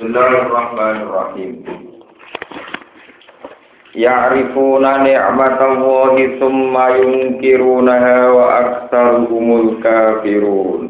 Bismillahirrahmanirrahim. Ya'rifuna ni'matallahi thumma yunkirunaha wa aktsaruhumul kafirun.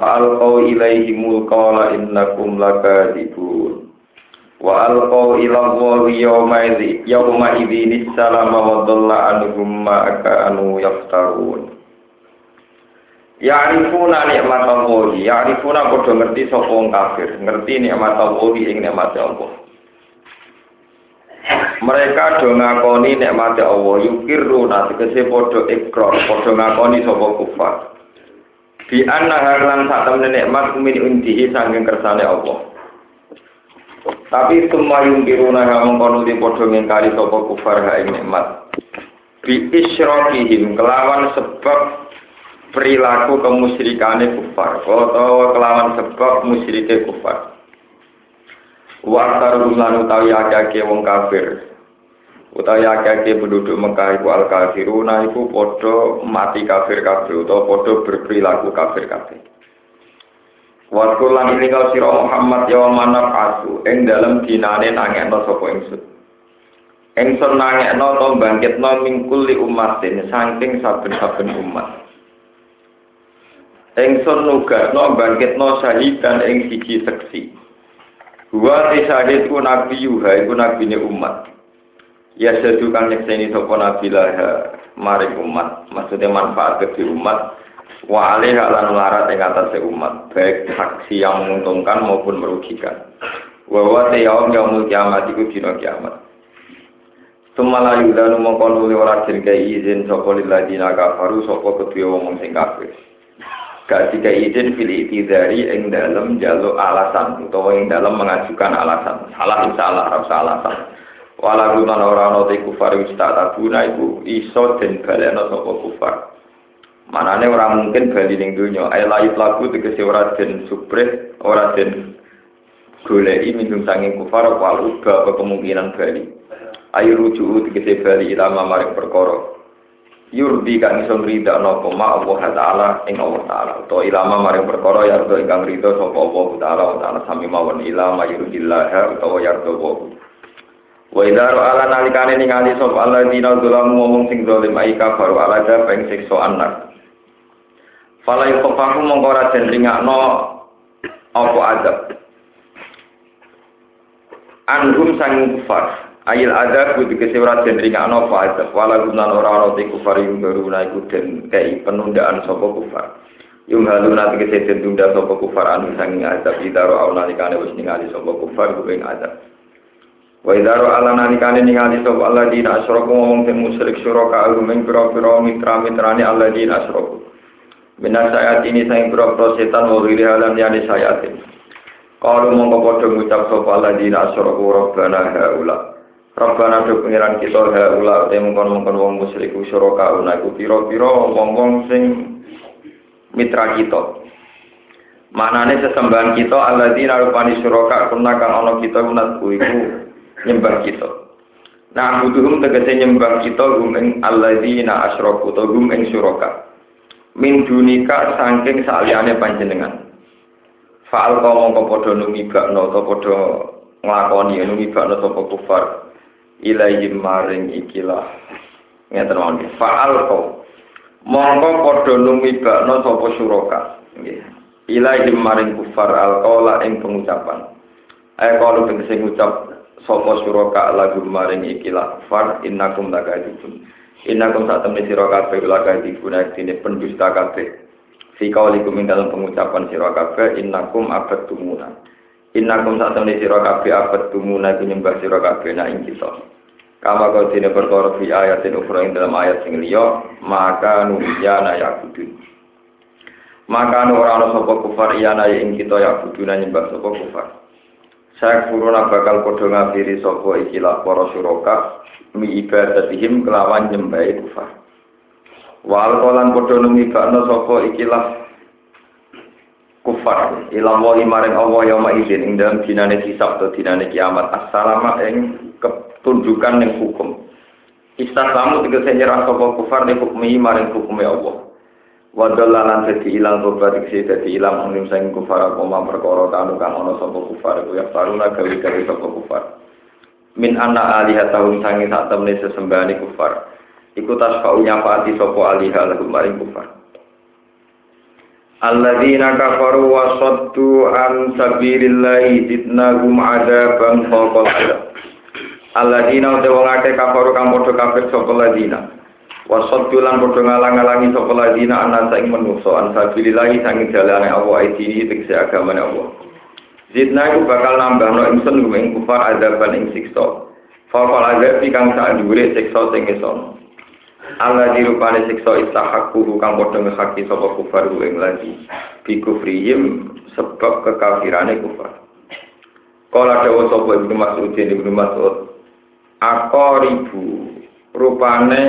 Fa'alqaw ilaihimul qawla innakum lakadibun. Wa alqaw ila Allahi yawma idhinis salama wa dhalla anuhum ma'aka anu yaftarun. Ya'rifuna nikmat Allah, ya'rifuna padha ngerti sapa kafir, ngerti nikmat Allah ing nikmat Allah. Mereka do ngakoni nikmat Allah, yukiruna tegese padha ikrar, padha ngakoni sapa kufar. Bi anna halan sak temene nikmat min undihi sanging kersane Allah. Tapi semua yungkiruna kamu kono di padha ngingkari sapa kufar ha nikmat. Bi isyrokihim kelawan sebab perilaku kemusyrikane kufar atau kelawan sebab musyrike kufar Wakar lan utawi akeh wong kafir utawi akeh penduduk Mekah iku al kafiruna iku padha mati kafir kabeh utawa padha berperilaku kafir kabeh Waktu lan ini kau siro Muhammad ya manaf asu ing dalam dinane nangekno sapa ingsun Ingsun nangekno to bangkitno mingkuli umatin saking saben-saben umat Engson nugasno bangkitno syahidan ing siji seksi. Wa syahid ku nabi yuha iku nabine umat. Ya sedu kang nyekseni sapa nabi lah maring umat. Maksudnya manfaat ke umat wa alih lan larat ing atase umat, baik saksi yang menguntungkan maupun merugikan. Wa wa yaum yaumul kiamat iku dina kiamat. Sumala yudhanu mongkon uli ora dirkai izin sapa lilladina kafaru sapa kedua wong sing kafir. gak tiga izin pilih itidari yang dalam jalur alasan atau yang dalam mengajukan alasan salah salah rasa alasan walau guna orang noti kufar wisata guna ibu iso dan baleno sopo kufar. Manane orang mungkin bali ning dunya ay layu lagu tegese ora den supres ora den goleki minum sanging kufar walu ke kemungkinan bali. Ayo rujuk tegese bali ilama maring perkara. Yurdi kang iso ngrida napa ma Allah taala ing Allah taala. To ilama maring perkara ya to ingkang rida sapa Allah taala taala sami mawon ilama yurdillah utawa yardo wa wa idza ra'ala nalikane ningali sapa Allah dina zalamu ngomong sing zalim ai kafaru ala da peng siksa anak. Fala yufahu mongko ora den ringakno apa adab anhum sang kufar Ayil ada kudu kesewara dan ringan no fa'adab wala gumnan orang orang kufar yung baru naiku dan kei penundaan sopo kufar. Yung halu nanti kesehatan tunda sopo kufar anu sanging adab idaro au nalikane wis ningali sopo kufar kuping adab wa idaro ala nalikane ningali sopo Allah dina asroku ngomong ten musyrik syuraka alu meng pira-pira mitra-mitrane Allah dina asroku Minas sayat ini sayang pira-pira setan wa wili halam yani sayatin Kalau mongko padha ngucap sapa alladzina asyraku rabbana haula. Rabbana do pengiran kita ha ula te mongkon-mongkon wong musyrik syuraka una iku pira-pira wong-wong sing mitra kita. Manane sesembahan kita alladzina rupani syuraka kuna kang ana kita unat iku nyembah kita. Nah, butuhum tegese nyembah kita gum ing alladzina asyraku to gum ing syuraka. Min dunika saking saliyane panjenengan. Fa'al kau mongko padha numibakno to padha nglakoni numibakno sapa kufar. Ilaihim maring ikilah. Ngeten mawon fa'al kau mongko padha numibakno sapa suraka nggih. Ilaihim maring kufar alqaula ing pengucapan. Ay kalau tegese ngucap sapa suraka lagu maring ikilah far innakum lakadzibun innakum sak temne sira kabeh lakadzibun dene pendusta kabeh fi kaulikum ing dalam pengucapan sira kabeh innakum abadtumuna Innakum saat temani sira kabeh abad tumuna iku nyembah sira kabeh nak ing kita. Kama kau dina perkara fi ayatin ukhra ing dalam ayat sing liya, maka nuyana yakudun. Maka ora ana kufar iyana ing kita yakuduna nyembah sapa kufar. Saya kuruna bakal padha ngafiri sapa ikilah para suraka mi ibadatihim kelawan nyembah kufar. Wal kolan padha numibakno sapa ikilah kufar ilang wa maring Allah yauma izin ing dalam dinane hisab atau dinane kiamat. Assalamat ing ketundukan ning hukum. Istaslamu tegese nyerah sapa kufar ning hukmi hukume Allah wa dalalan dadi ilang tobat iki dadi ilang ing sing kufar koma perkara kanu kang ana sapa kufar ku ya faruna gawe-gawe sapa kufar min anna alihatahum sangi sak temne sesembahane kufar iku tasfa'u nyafati sapa alihah lahum maring kufar Alladzina kafaru wa saddu an sabilillahi zidnahum adaban fawqal adab. Alladzina uta wong akeh kafaru kang padha kafir sapa ladina. Wa saddu lan padha ngalang-alangi sapa ladina ana saing manungsa an sabilillahi sanging dalane Allah iki tegese agamane Allah. Zidna iku bakal nambahno ingsun ing kufar adaban ing siksa. Fawqal adab kang sak dhuwure siksa sing isono. Allah dirupane siksa istahaku kang padha ngehaki sapa kufar ing lagi bi kufrihim sebab kekafirane kufar Kala dawa sapa Ibnu Mas'ud Ibnu Mas'ud ribu rupane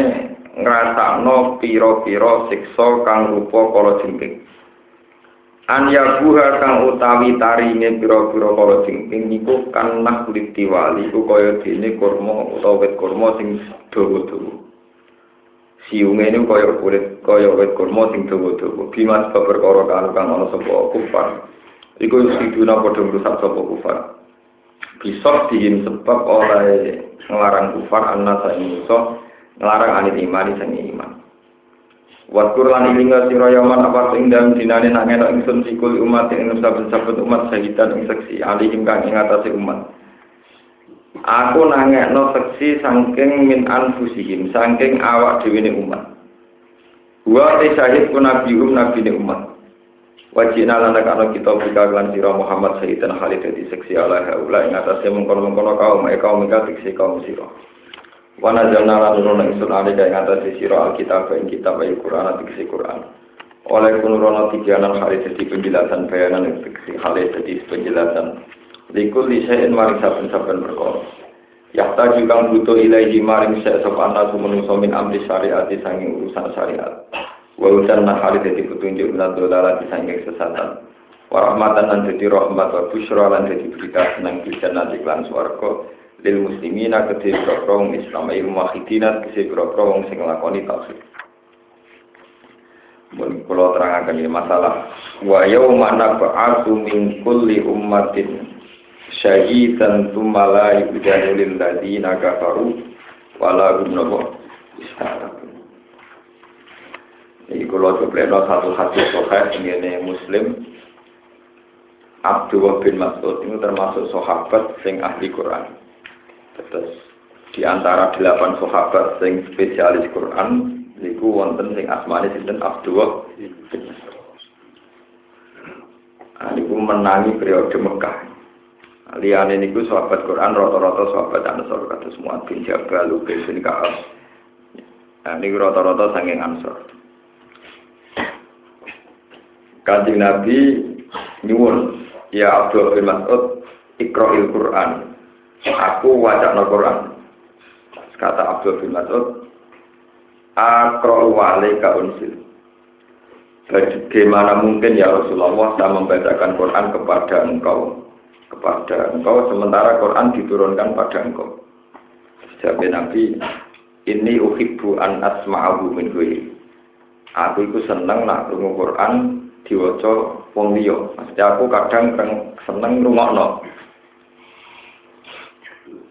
ngrasakno pira-pira siksa kang rupa kala jengking. An yabuha kang utawi tarine pira-pira kala jengking niku kan nah diwali ku kaya dene kurma utawa wit kurma sing dawa-dawa. Siunge ini kaya kulit kaya wit kurma sing dawa-dawa. Bimas perkara kang kang ana sapa kufar. Iku siduna padha ngrusak sapa kufar. Bisa dihim sebab oleh ngelarang kufar saing musa ngelarang anit iman sing iman Waskur lan ilinga sira yaman apa sing dalem dinane nak ngenok ingsun sikul umat ing saben-saben umat sahidan ing seksi alihim kang ing atase umat Aku nangekno seksi saking min anfusihim, saking awak dhewe umat. Wa te syahid ku nabi um nabi ne umat. Wajina lan kana kita bika lan sira Muhammad sayyidan Khalid di seksi ala haula ing atase mengkono-mengkono kaum kaum ika tiksi kaum sira. Wa nazalna lan nurun ingsun ali ing atase sira alkitab ing kitab al Quran tiksi Quran. Oleh kunurono tiganan Khalid di penjelasan bayanan tiksi Khalid di penjelasan Likul lisain maring saben-saben perkara. Yakta juga butuh ilaihi maring sek sapa ana menungso min amri syariat sanging urusan syariat. Wa udan hali dadi petunjuk lan dolalah sanging sesatan. Wa rahmatan lan dadi rahmat wa busyra lan dadi berita senang bisa nanti lan swarga lil muslimina kedhe wong Islam ayu muwahhidina kedhe wong sing nglakoni tauhid. Mun kula terangaken ini masalah wa yauma nab'atsu min kulli ummatin syahidan thumma la yudanu lil ladina kafaru wala hum Ini kalau coba satu hadis sohail ini Muslim Abdullah bin Mas'ud ini termasuk sahabat sing ahli Quran. Terus di antara delapan sahabat sing spesialis Quran, niku wonten sing asmane sinten Abdullah bin Mas'ud. Nah, niku menangi periode Mekah. Liane niku sahabat Quran rata-rata sahabat Ansor kata semua bin Jabal, Ubay bin Ka'ab. Nah, niku rata-rata saking Ansor. Kanjeng Nabi nyuwun, ya Abdul bin Mas'ud, Iqra'il Quran. Aku wajah no Quran. Kata Abdul bin Mas'ud, Akra'u ka unsil. Bagaimana mungkin ya Rasulullah saya membacakan Quran kepada engkau kepada engkau sementara Quran diturunkan pada engkau. Jawab Nabi, ini uhibbu an asma'ahu min ghairi. Aku itu seneng nak rungu Quran diwaca wong liya. Maksudnya aku kadang seneng rungokno.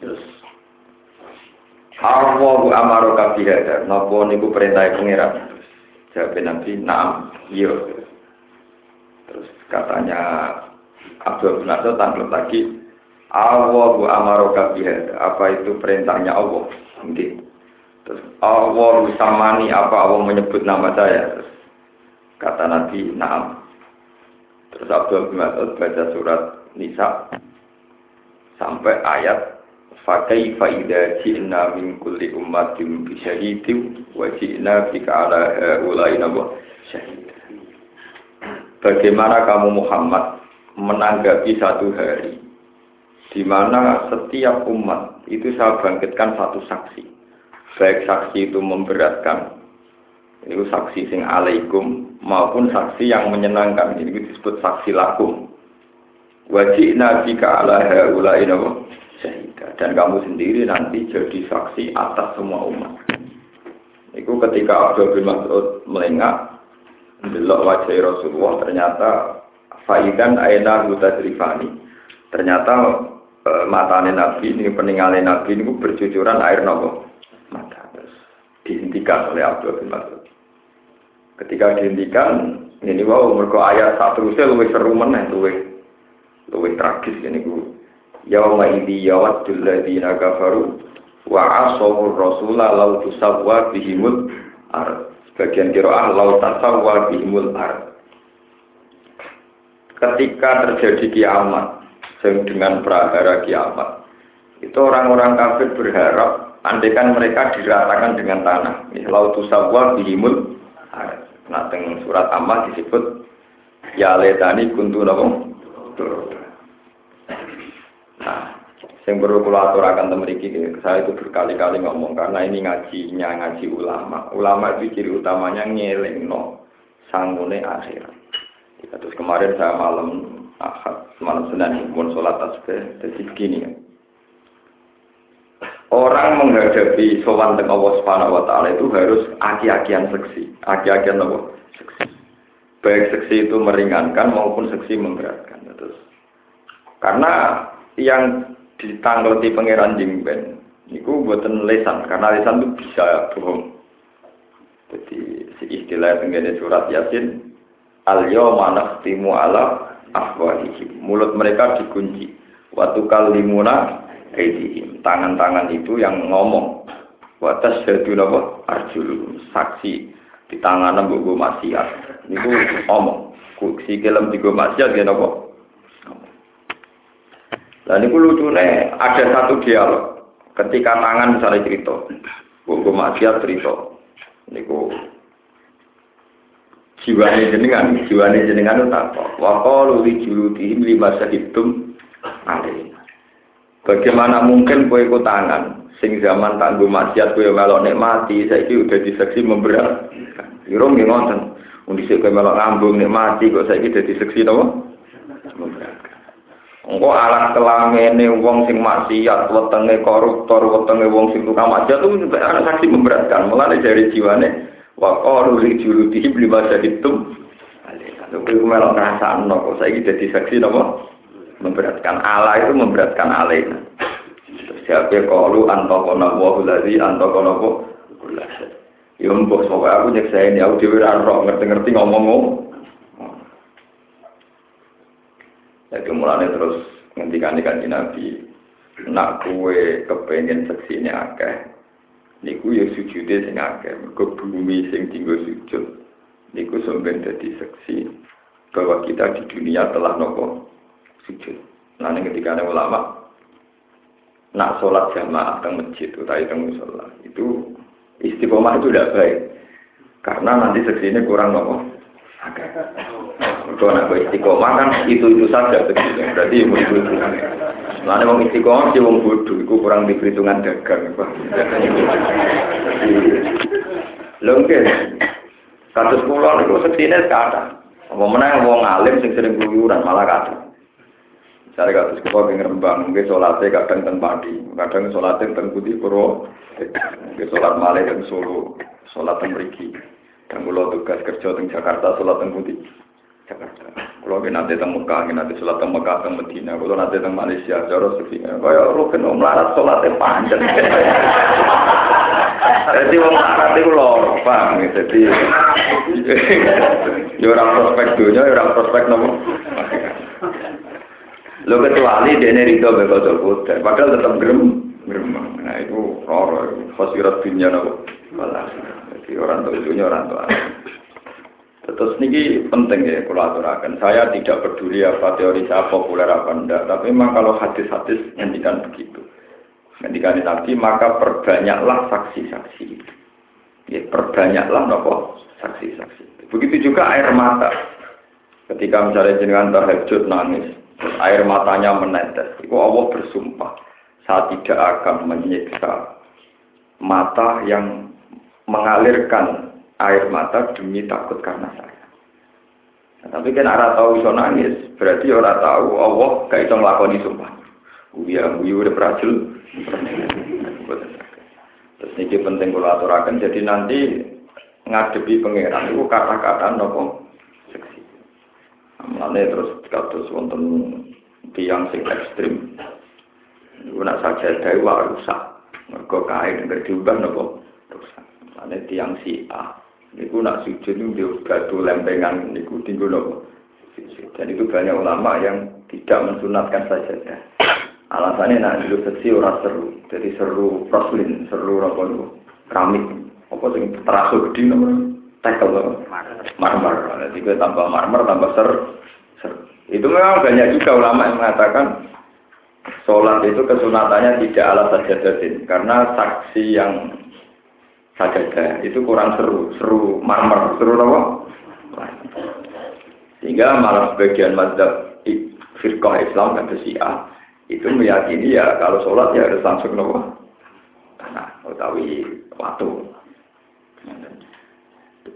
Terus Allahu amaro kabihada. Napa niku perintah pangeran? Jawab Nabi, "Na'am." Iya. Terus katanya Abdul bin Mas'ud tampil lagi Allahu amaroka biha apa itu perintahnya Allah mungkin terus Allah samani apa Allah menyebut nama saya terus kata Nabi Naam terus Abdul bin Mas'ud baca surat Nisa sampai ayat Fakai faida ji'na min kulli ummatin bi syahidin wa ji'na bika ala ulai nabo syahid. Bagaimana kamu Muhammad menanggapi satu hari di mana setiap umat itu saya bangkitkan satu saksi. Baik saksi itu memberatkan, itu saksi sing alaikum maupun saksi yang menyenangkan. Ini disebut saksi lakum. Wajib nabi ka ala haulai dan kamu sendiri nanti jadi saksi atas semua umat. Itu ketika Abdul bin Mas'ud melengak, delok wajah Rasulullah ternyata faidan aina rifani. Ternyata e, matane Nabi ini peninggalan Nabi ini bercucuran air nopo mata terus dihentikan oleh Abdul bin Mas'ud. Ketika dihentikan ini wow mereka ayat satu saya lebih seru mana lebih lebih tragis ini gue yauma idzi yawaddul ladzina kafaru wa asawur rasula law tusawwa bihimul ar. Sebagian kiraah law tasawwa bihimul ar. Ketika terjadi kiamat dengan prahara kiamat itu orang-orang kafir berharap andaikan mereka diratakan dengan tanah. Lau tusawwa bihimul ar. Nah surat amal disebut ya letani kuntu nabung Nah, yang perlu kula aturakan temeriki, saya itu berkali-kali ngomong karena ini ngajinya ngaji ulama. Ulama itu ciri utamanya ngeleng no sangune akhirat. Ya, terus kemarin saya malam ahad, malam senin pun sholat tasbih, jadi begini ya. Orang menghadapi sowan dengan Allah Subhanahu wa taala itu harus aki-akian seksi. Aki-akian apa? Seksi. Baik seksi itu meringankan maupun seksi memberatkan. Terus karena yang ditanggleti pangeran Jingben niku buatan lesan karena lesan itu bisa bohong. Jadi si istilah tenggene surat yasin al yawma nakhtimu ala afwahihim. Mulut mereka dikunci. Waktu kalimuna aidihim tangan-tangan itu yang ngomong. Watas jadu napa arjulu saksi di tangan mbok maksiat. Niku ngomong si kelem digo maksiat ya napa dan itu lucunya ada satu dialog ketika tangan misalnya cerita, gue maksiat cerita, niku jiwane jenengan, jiwane jenengan itu tak Wakol li juludihim lima sahidum alih. Bagaimana mungkin kue ikut tangan, sing zaman tangguh maksiat kue melok nikmati, saya udah diseksi memberat. Irung nggih ngoten. Undisik kue melok ngambung nikmati, kok saya udah diseksi nopo? Memberat. Engko alat kelamene wong sing maksiat, wetenge koruptor, wetenge wong sing tukang maksiat itu ana saksi memberatkan. Mulane dari jiwane wa qalu li juludi bi masaditum. Lalu melok ngrasakno kok saiki dadi saksi napa? Memberatkan Allah itu memberatkan alaina. Siapa qalu antaqana wa allazi antaqana wa Ya mbok aku nyeksa ini aku dhewe ora ngerti-ngerti ngomong Jadi mulanya terus ngendikan ikan Nabi, nak kue kepengen seksi ini akeh, niku ya sujudnya sing akeh, ke bumi sing tinggal sujud, niku sampai jadi seksi bahwa kita di dunia telah nopo sujud. Nah ini ketika ada ulama, nak sholat jamaah teng masjid atau teng musola itu istiqomah itu tidak baik karena nanti seksi ini kurang nopo kalau nak istiqomah kan itu itu saja begitu. Berarti ibu itu itu. Lalu mau istiqomah sih wong bodoh, itu kurang di perhitungan dagang. Lengket. Kasus pulau itu seksine kata. Apa menang wong alim sing sering keluyuran malah kata. Misalnya kasus pulau yang rembang, mungkin sholatnya kadang teng padi, kadang sholatnya teng putih puro, mungkin sholat malah teng solo, sholat teng. Dan kalau tugas kerja teng Jakarta, sholat teng putih. Jakarta. Kalau nanti teng Mekah, nanti sholat teng Mekah, teng Medina. Kalau nanti teng Malaysia, jauh sepi. Kayak rukun om larat sholatnya panjang. Jadi wong larat itu lor, paham? Jadi, ya orang prospek dunia, ya orang prospek nopo. Lo kecuali dia ini ridho betul betul, padahal tetap gerem, gerem. Nah itu orang khosirat dunia nopo. Jadi orang tua dunia orang tua. Terus ini penting ya kalau aturakan. Saya tidak peduli apa teori saya populer apa enggak, tapi memang kalau hadis-hadis ngendikan begitu. Ketika Nabi maka perbanyaklah saksi-saksi. Ya, perbanyaklah nopo saksi-saksi. Begitu juga air mata. Ketika misalnya jenengan tahajud nangis, air matanya menetes. Itu Allah bersumpah, saya tidak akan menyiksa mata yang mengalirkan air mata demi takut karena saya. Nah, tapi kan orang tahu iso nangis, berarti orang tahu Allah gak iso nglakoni sumpah. Uya uyu udah berhasil. Terus ini penting kalau aturakan, jadi nanti ngadepi pangeran itu kata-kata nopo seksi. Mulane terus kados wonten tiang sing ekstrim. Iku nak sajadah wae rusak. Mergo kain diubah nopo Mulane tiang si A. Niku nak sujud niku batu lempengan niku tinggal nopo. Dan itu banyak ulama yang tidak mensunatkan sajadah. Alasannya nak dulu seksi ora seru. Jadi seru proslin, seru apa niku? Keramik. Apa sing terasa gede namanya? Tekel marmer. Jadi gue tambah marmer tambah ser, ser. Itu memang banyak juga ulama yang mengatakan sholat itu kesunatannya tidak ala sajadatin karena saksi yang sajadah. Itu kurang seru, seru marmer, seru apa? Sehingga malah sebagian mazhab firqah Islam kata Syiah itu meyakini ya kalau sholat ya harus langsung nopo karena utawi waktu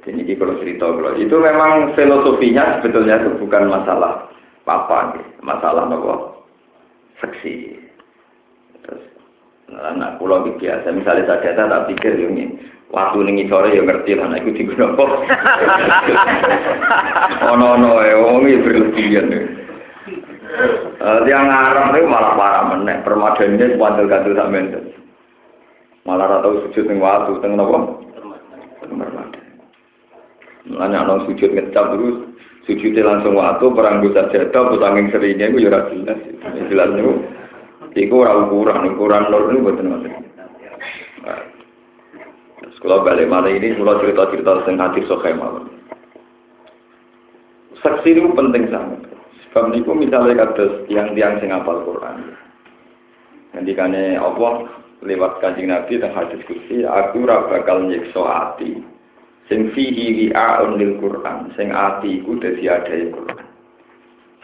ini kalau cerita kalau itu memang filosofinya sebetulnya itu bukan masalah apa masalah nopo seksi nah pulau biasa misalnya saya tak pikir ini waktu ning sore ya ngerti lah nek iku diguno apa. Ono ono e wong iki berlebihan. Eh yang ngarep itu malah parah meneh. Permadaninya pandel gantul tak menten. Malah ora tau sujud ning watu teng napa? Permadani Mulane ana sujud ngecap terus sujudnya langsung waktu perang dosa jatuh pusangin seringnya itu ya jelas. Jelas itu itu ora ukuran ukuran lor ini buat nanti kalau balik mana ini kalau cerita cerita tentang hati sokai malam saksi itu penting sangat. Sebab itu misalnya kata yang tiang sing apal Quran. Nanti kane Allah lewat kajian Nabi dan hadis kursi aku ora bakal nyiksa hati sing fihi wi'a'un lil Quran, sing ati iku dadi adae Quran.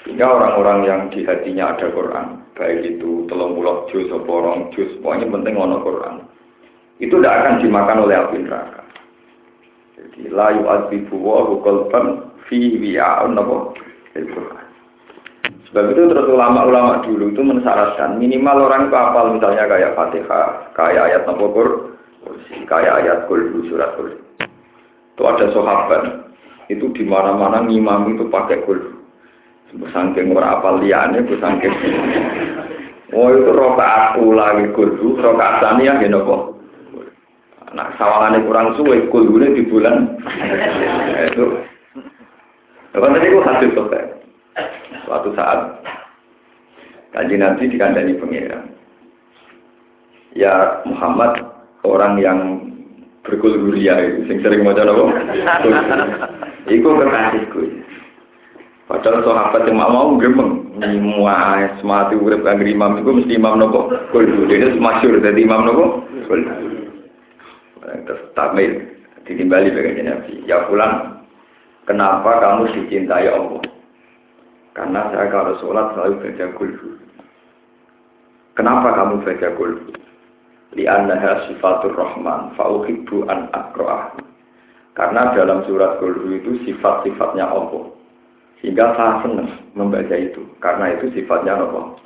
Sehingga orang-orang yang di hatinya ada Quran, baik itu telung puluh juz atau orang juz, pokoknya penting ono Quran. Itu tidak akan dimakan oleh api neraka. Jadi la yu'adzibu wa qalban fi wi'a'un apa Quran. Sebab itu terus ulama-ulama dulu itu mensyaratkan minimal orang itu hafal misalnya kayak Fatihah, kayak ayat Nabi kursi, kayak ayat Qul surat Qul itu ada sahabat itu di mana-mana ngimam itu pakai kul sangking ora apal liyane ku sangking oh itu rokaat lagi kul rokaat saniyah ya nopo nah sawangane kurang suwe kulune di bulan. Itu. Lepas tadi gue hasil selesai. Suatu saat kaji nanti dikandani pengiran. Ya Muhammad orang yang berkulhuria itu sing sering maca napa? Iku kekasihku padahal sahabat yang mau gremeng semua semati urip kang imam iku mesti imam napa kulhu dene masyhur dadi imam napa kulhu terus tamil ditimbali bagian Nabi. Ya pulang kenapa kamu dicintai Allah? Karena saya kalau sholat selalu baca kulhu kenapa kamu baca kulhu li'annaha sifatur rahman fa'uhibbu an akro'ah karena dalam surat Qulhu itu sifat-sifatnya Allah sehingga saya senang membaca itu. Karena itu sifatnya Allah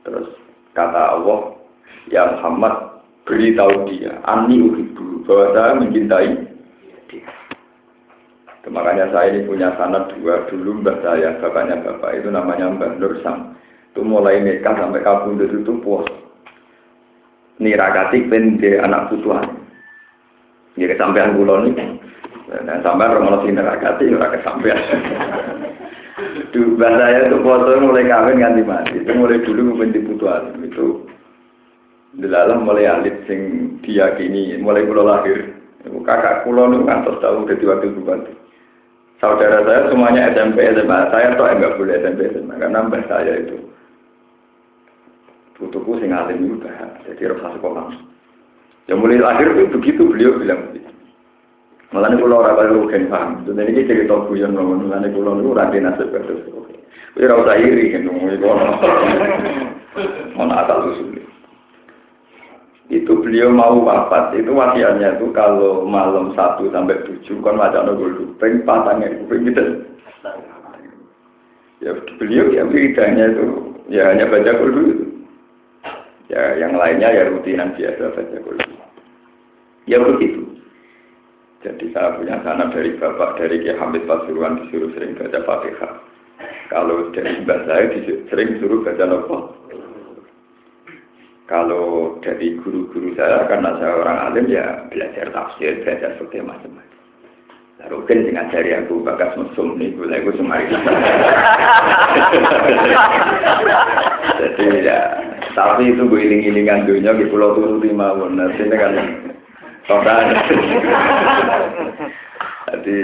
terus kata Allah ya Muhammad beritahu dia ani uhibbu bahwa saya mencintai dia. Makanya saya ini punya sanat dua dulu mbak saya bapaknya bapak itu namanya Mbak Nur Sam. Itu mulai nikah sampai kabur itu puas. Nirakati ben de anak putuan. Jadi sampean kula niki. Nah, sampean romono sing nirakati ora kesampean. Duh, bahasa saya itu foto mulai kawin nganti mati. Itu mulai dulu ben putuan itu dalam mulai alit sing diyakini mulai kula lahir. Kakak kula niku ngantos tahu dadi wakil bupati. Saudara saya semuanya SMP SMA. Saya tuh enggak boleh SMP SMA karena mbah saya itu Putuku sing alim juga, jadi rasa sekolah. Ya mulai lahir itu begitu beliau bilang begitu. Malah nih pulau orang kalau rugen paham. Jadi ini cerita guyon ngomong. Malah nih pulau itu rakyat nasib terus. Tapi rasa iri kan ngomong itu. Mana asal usul. Itu beliau mau wafat. Itu wasiatnya itu kalau malam satu sampai tujuh kan macam nongol dupeng patangnya kuping gitu. Ya beliau ya beritanya itu ya hanya baca itu. Ya yang lainnya ya rutinan biasa baca kudu. Ya begitu. Jadi saya punya sana dari bapak dari Kiai Hamid Pasuruan disuruh sering baca Fatihah. Kalau dari mbak saya sering disuruh baca nopo. Kalau dari guru-guru saya karena saya orang alim ya belajar tafsir, belajar fikih macam-macam. Lalu kan sing ngajari aku bakas mesum nih, gue lagi semari. Jadi ya, tapi itu gue iling-ilingan dunia di pulau turu lima Nah, sini kan Total. Jadi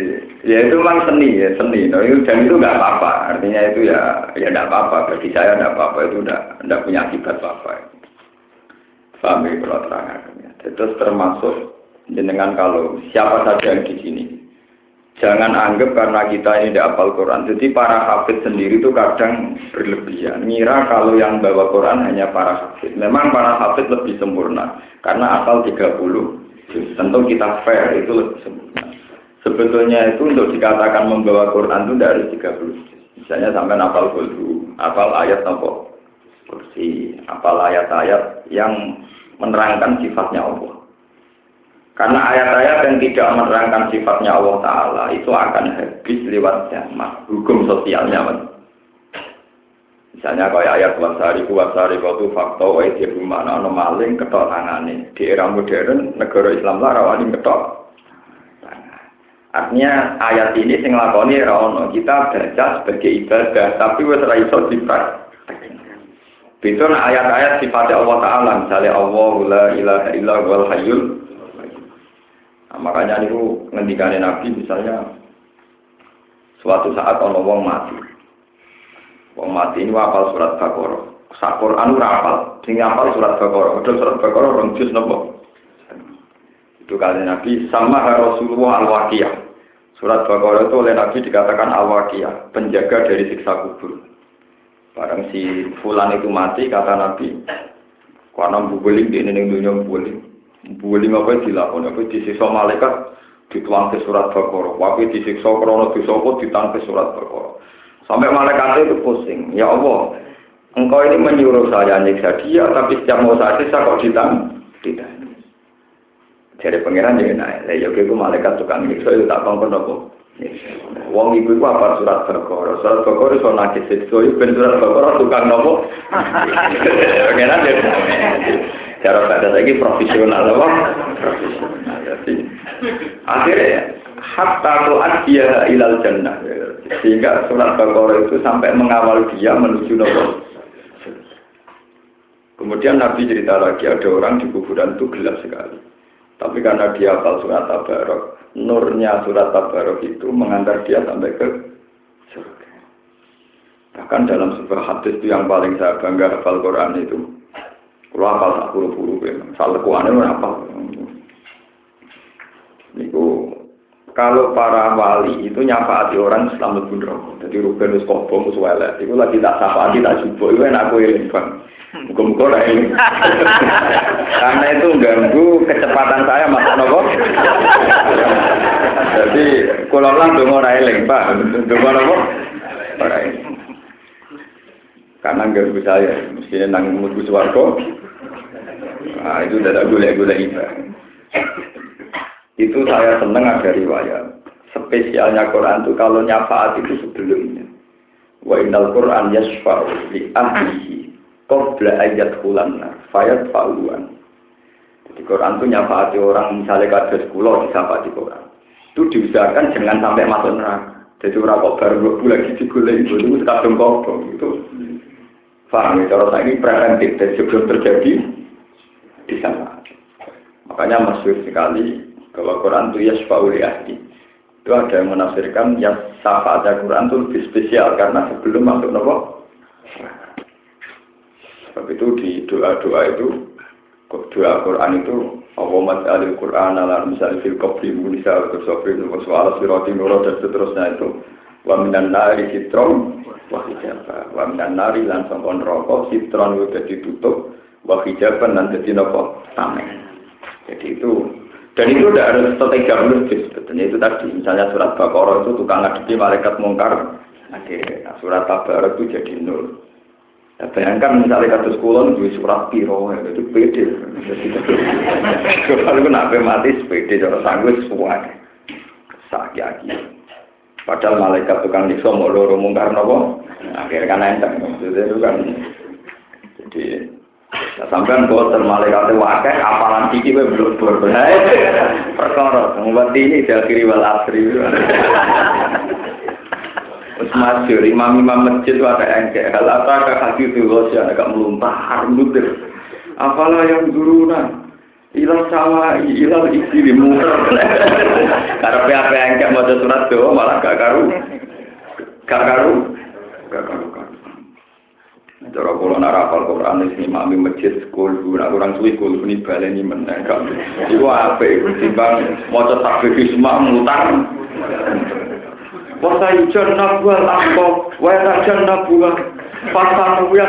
ya itu memang seni ya seni. Itu, dan itu nggak apa-apa. Artinya itu ya ya nggak apa-apa. Bagi saya nggak apa-apa itu nggak nggak punya akibat apa-apa. Paham ya kalau. Terus termasuk dengan kalau siapa saja yang di sini Jangan anggap karena kita ini tidak hafal Quran. Jadi para hafid sendiri itu kadang berlebihan. Ngira kalau yang bawa Quran hanya para hafid. Memang para hafid lebih sempurna. Karena hafal 30 Tentu kita fair itu lebih sempurna. Sebetulnya itu untuk dikatakan membawa Quran itu dari 30 Misalnya sampai apal kudu, apal ayat nopo kursi, apal ayat-ayat yang menerangkan sifatnya Allah. Karena ayat-ayat yang tidak menerangkan sifatnya Allah Ta'ala itu akan habis lewat zaman, hukum sosialnya. Misalnya kayak ayat wasari wasari waktu fakta wa itu mana no maling ketok tangane. Di era modern negara Islam lah rawani ketok. Artinya ayat ini sing lakoni rawono kita baca sebagai ibadah tapi wis ra iso Itu ayat-ayat sifatnya Allah Ta'ala misalnya Allah la ilaha illa wal hayyul nah, makanya niku ngendikane Nabi misalnya suatu saat wong mati Wong mati ini wafal surat Baqarah. Sak Quran ora hafal, sing hafal surat Baqarah. Padahal surat Baqarah rong juz napa? Itu kali Nabi sama Rasulullah Al-Waqiyah. Surat Baqarah itu oleh Nabi dikatakan Al-Waqiyah, penjaga dari siksa kubur. Barang si fulan itu mati, kata Nabi, karena bubuling di ini dunia bubuling. Bubuling apa dilakukan? Apa disiksa malaikat, dituang ke surat Baqarah. Waktu disiksa krono disopo, ditang ke surat Baqarah. Sampai malaikat itu pusing. Ya Allah, engkau ini menyuruh saya nyiksa dia, tapi setiap mau saya siksa kok ditang? Tidak. Jadi pangeran jadi naik. Lah ya itu malaikat tukang nyiksa itu tak kongkon apa? Wong ibu itu apa surat berkor? Surat berkor itu nakis siksa itu ben surat tukang nopo. Pangeran jadi cara kata lagi profesional apa? Profesional. Akhirnya hatta dia ilal jannah. Sehingga surat Baqarah itu sampai mengawal dia menuju neraka. Kemudian Nabi cerita lagi ada orang di kuburan itu gelap sekali. Tapi karena dia hafal surat Tabarok, nurnya surat Tabarok itu mengantar dia sampai ke surga. Bahkan dalam sebuah hadis itu yang paling saya bangga hafal Quran itu, kalau hafal tak buru-buru, salah kuannya? Niku kalau para wali itu nyafaati orang Islam lebih rokok. Jadi Ruben wis kobong wis welek. Iku lagi tak syafaati tak jubuk. Iku enak aku iling bang. Muga-muga lah ini. Karena itu ganggu kecepatan saya mas nopo. Jadi kalau lah dongo ora eling, Pak. Dongo nopo? Ora eling. Karena ganggu saya, mestinya nang mlebu swarga. Nah, itu udah gula-gula ibadah. Itu saya seneng ada riwayat. Spesialnya Quran itu kalau nyafaat itu sebelumnya. Wa innal Quran yasfa'u li ahlihi qabla ayat hulanna fayat fa'uan. Jadi Quran itu nyafaati orang misalnya kados kula di Quran. Itu diusahakan jangan sampai masuk neraka. Jadi orang kok baru dua lagi digulai itu itu kadung itu. Faham ya, cara saya ini preventif dan sebelum terjadi di sana. Makanya masyur sekali bahwa Quran itu yasfa'u li ahli. Itu ada yang menafsirkan ya syafaat Quran itu lebih spesial karena sebelum masuk nopo. Sebab itu di doa-doa itu doa Quran itu awamat alil Quran ala misalnya fil qabri munisa atau sofri wa su'ala sirati nuro dan seterusnya itu wa minan nari sitron wa hijabah wa minan nari lan sampun rokok sitron itu ditutup wa hijaban dan jadi nopo tameng jadi itu dan itu tidak harus strategi logis sebetulnya itu tadi misalnya surat Baqarah itu tukang ngadepi malaikat mungkar nah, surat Tabarak itu jadi nol. Ya, bayangkan misalnya kasus kulon di surat piro ya, itu pede. Kalau nabi mati sepede cara sanggup semua. Sakit lagi. Padahal malaikat tukang nyiksa mau loro mungkar nopo. Akhirnya kan enteng. Maksudnya itu kan jadi Nah, sampean boten malaikat wakai apalan iki wae blobor. Perkara ngomong ini diakhiri wal asri. Wes masyur, imam-imam masjid wae engke. Hal apa ka hati itu gosya agak melumpah muter. Apalah yang duruna ilang sama ilang isi di muter. Karena apa engke mau surat doa malah gak karu. Gak karu. Gak karu. Cara kula nak rapal Quran iki mami masjid kul guna kurang suwi kul ini baleni meneng kan. Iku apik timbang maca takbir isma mutar. Wasa ijar nak gua lampo, wa tak jar nak gua. Pasang gua.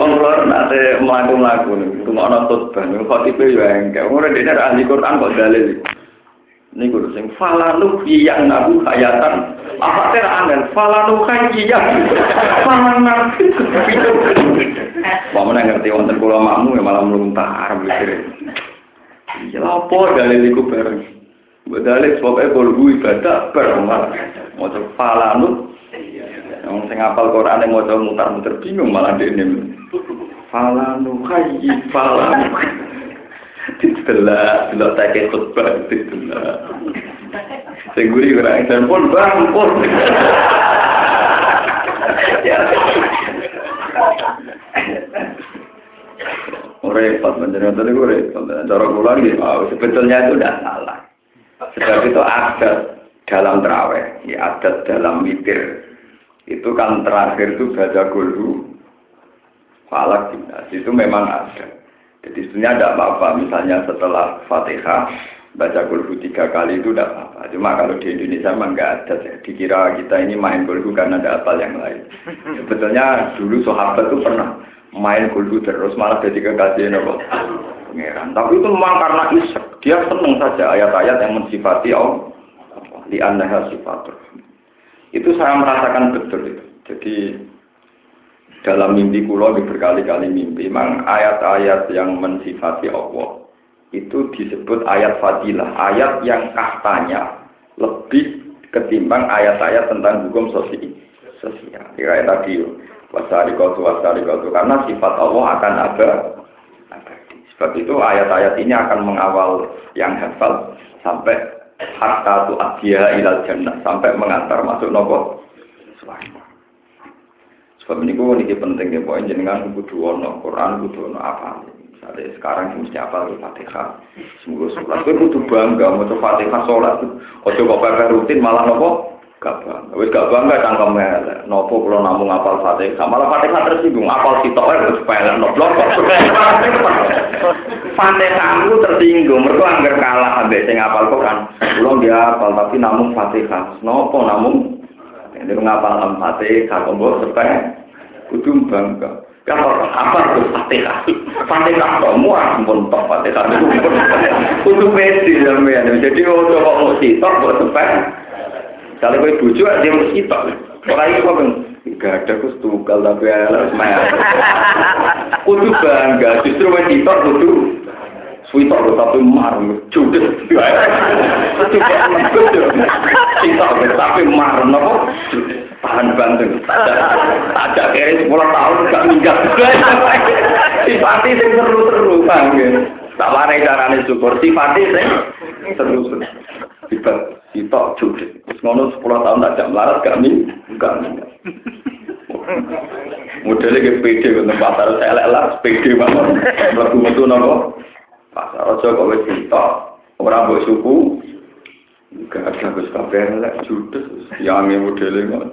Onlor nate mlaku-mlaku. Kumono tot ben kok tipe yo engke. Ora dene ahli Quran kok dalil. Ini guru sing falanu yang nabu hayatan apa ter angin falanu hayyan falanu Mau mana ngerti wonten kula makmu ya malah meluntar mikir. Ya dalil iku bareng. Sebabnya kalau gue ibadah bermalah mau falanu, yang sing Quran yang mutar-mutar bingung malah. Falanu falanu. Ditelah, ditelah tak khutbah, ditelah. Sing guri dan pun bang pun. Ya. Repot menjadi tadi gue repot. Cara kula sebetulnya itu tidak salah. Sebab itu adat dalam terawih, ya adat dalam witir. Itu kan terakhir itu baca gulu, falak itu memang ada. Jadi sebenarnya tidak apa-apa, misalnya setelah fatihah, baca gulu tiga kali itu tidak apa-apa. Cuma kalau di Indonesia memang nggak ada, ya. dikira kita ini main gulu karena ada apa yang lain. Sebetulnya dulu sahabat itu pernah main gulu terus, malah jadi kekasih nopo pangeran. Tapi itu memang karena isek. Dia senang saja ayat-ayat yang mensifati Allah. Di anda sifatur. Itu saya merasakan betul itu. Jadi dalam mimpi kulo berkali-kali mimpi, memang ayat-ayat yang mensifati Allah. Itu disebut ayat fadilah, ayat yang katanya lebih ketimbang ayat-ayat tentang hukum sosial. sosial. Kayak tadi, wasari kotu wasari kotu, karena sifat Allah akan ada Sebab itu ayat-ayat ini akan mengawal yang hafal sampai hatta tu adhiya ilal jannah sampai mengantar masuk nopo Sebab ini gue ini penting ya poin jenengan kudu ono Quran kudu ono apa. Misalnya sekarang mesti apa di Fatihah. Semoga sholat. Gue kudu bangga mau Fatihah sholat. Ojo kok rutin malah nopo gak bangga. Wis gak bangga cangkem elek. Nopo kula namung apal Fatihah. Malah Fatihah tersinggung. Apal sitok ae wis pelek no blok. Fatihah ku tersinggung. Mergo angger kalah ambek sing apal kok kan. Kula dia apal tapi namung Fatihah. Nopo namung ini ngapal Fatihah kok mbok sepek. Kudu bangga. Kalau apa tuh Fatihah? Fatihah kok muat pun tok Fatihah. Kudu pede sampeyan. Jadi ojo kok mau sitok kok sepek. Kalau kau bujuk aja mesti sitok. Orang itu apa? Gak ada kus tunggal tapi alas maya. Kudu bangga, justru wes sitok kudu. Switok loh tapi mar, judes. Sitok tapi mar, nopo. Tahan bantu. Ada kira sepuluh tahun gak minggat. Sifati sing seru-seru, bang. Tak warai carane syukur. Sifati sing seru-seru. Sifat sitok judes. Ngono 10 tahun tak jam larat kami enggak enggak. Modelnya ke PD untuk pasar saya lah PD banget. Lagu metu nopo. Pasar aja kok wis sitok. Ora mbok suku. Enggak ada wis kabeh lek judes yang modelnya ngono.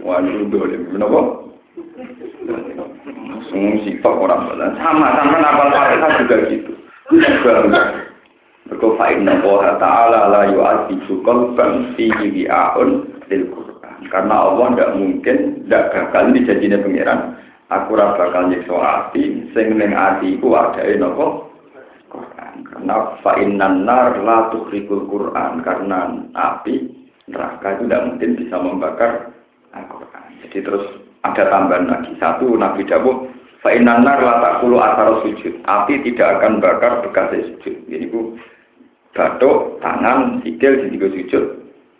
Waduh dole menapa? Semua sifat orang bulan. Sama, sama napal Fatihah juga gitu. Mereka fa'inna Allah Ta'ala la yu'adibu qalban fihi bi'a'un lil Qur'an. Karena Allah tidak mungkin, tidak bakal dijadinya pengiran. Aku ora bakal nyiksa ati, sing ning ati iku adae napa? Quran. Karena fa'innan nar la tukhrikul Quran. Karena api neraka itu tidak mungkin bisa membakar Al-Quran. Jadi terus ada tambahan lagi. Satu, Nabi Dawud Fa'inanar latak kulu asar sujud. Api tidak akan bakar bekas sujud. Jadi ku batuk, tangan, sikil, jadi sujud.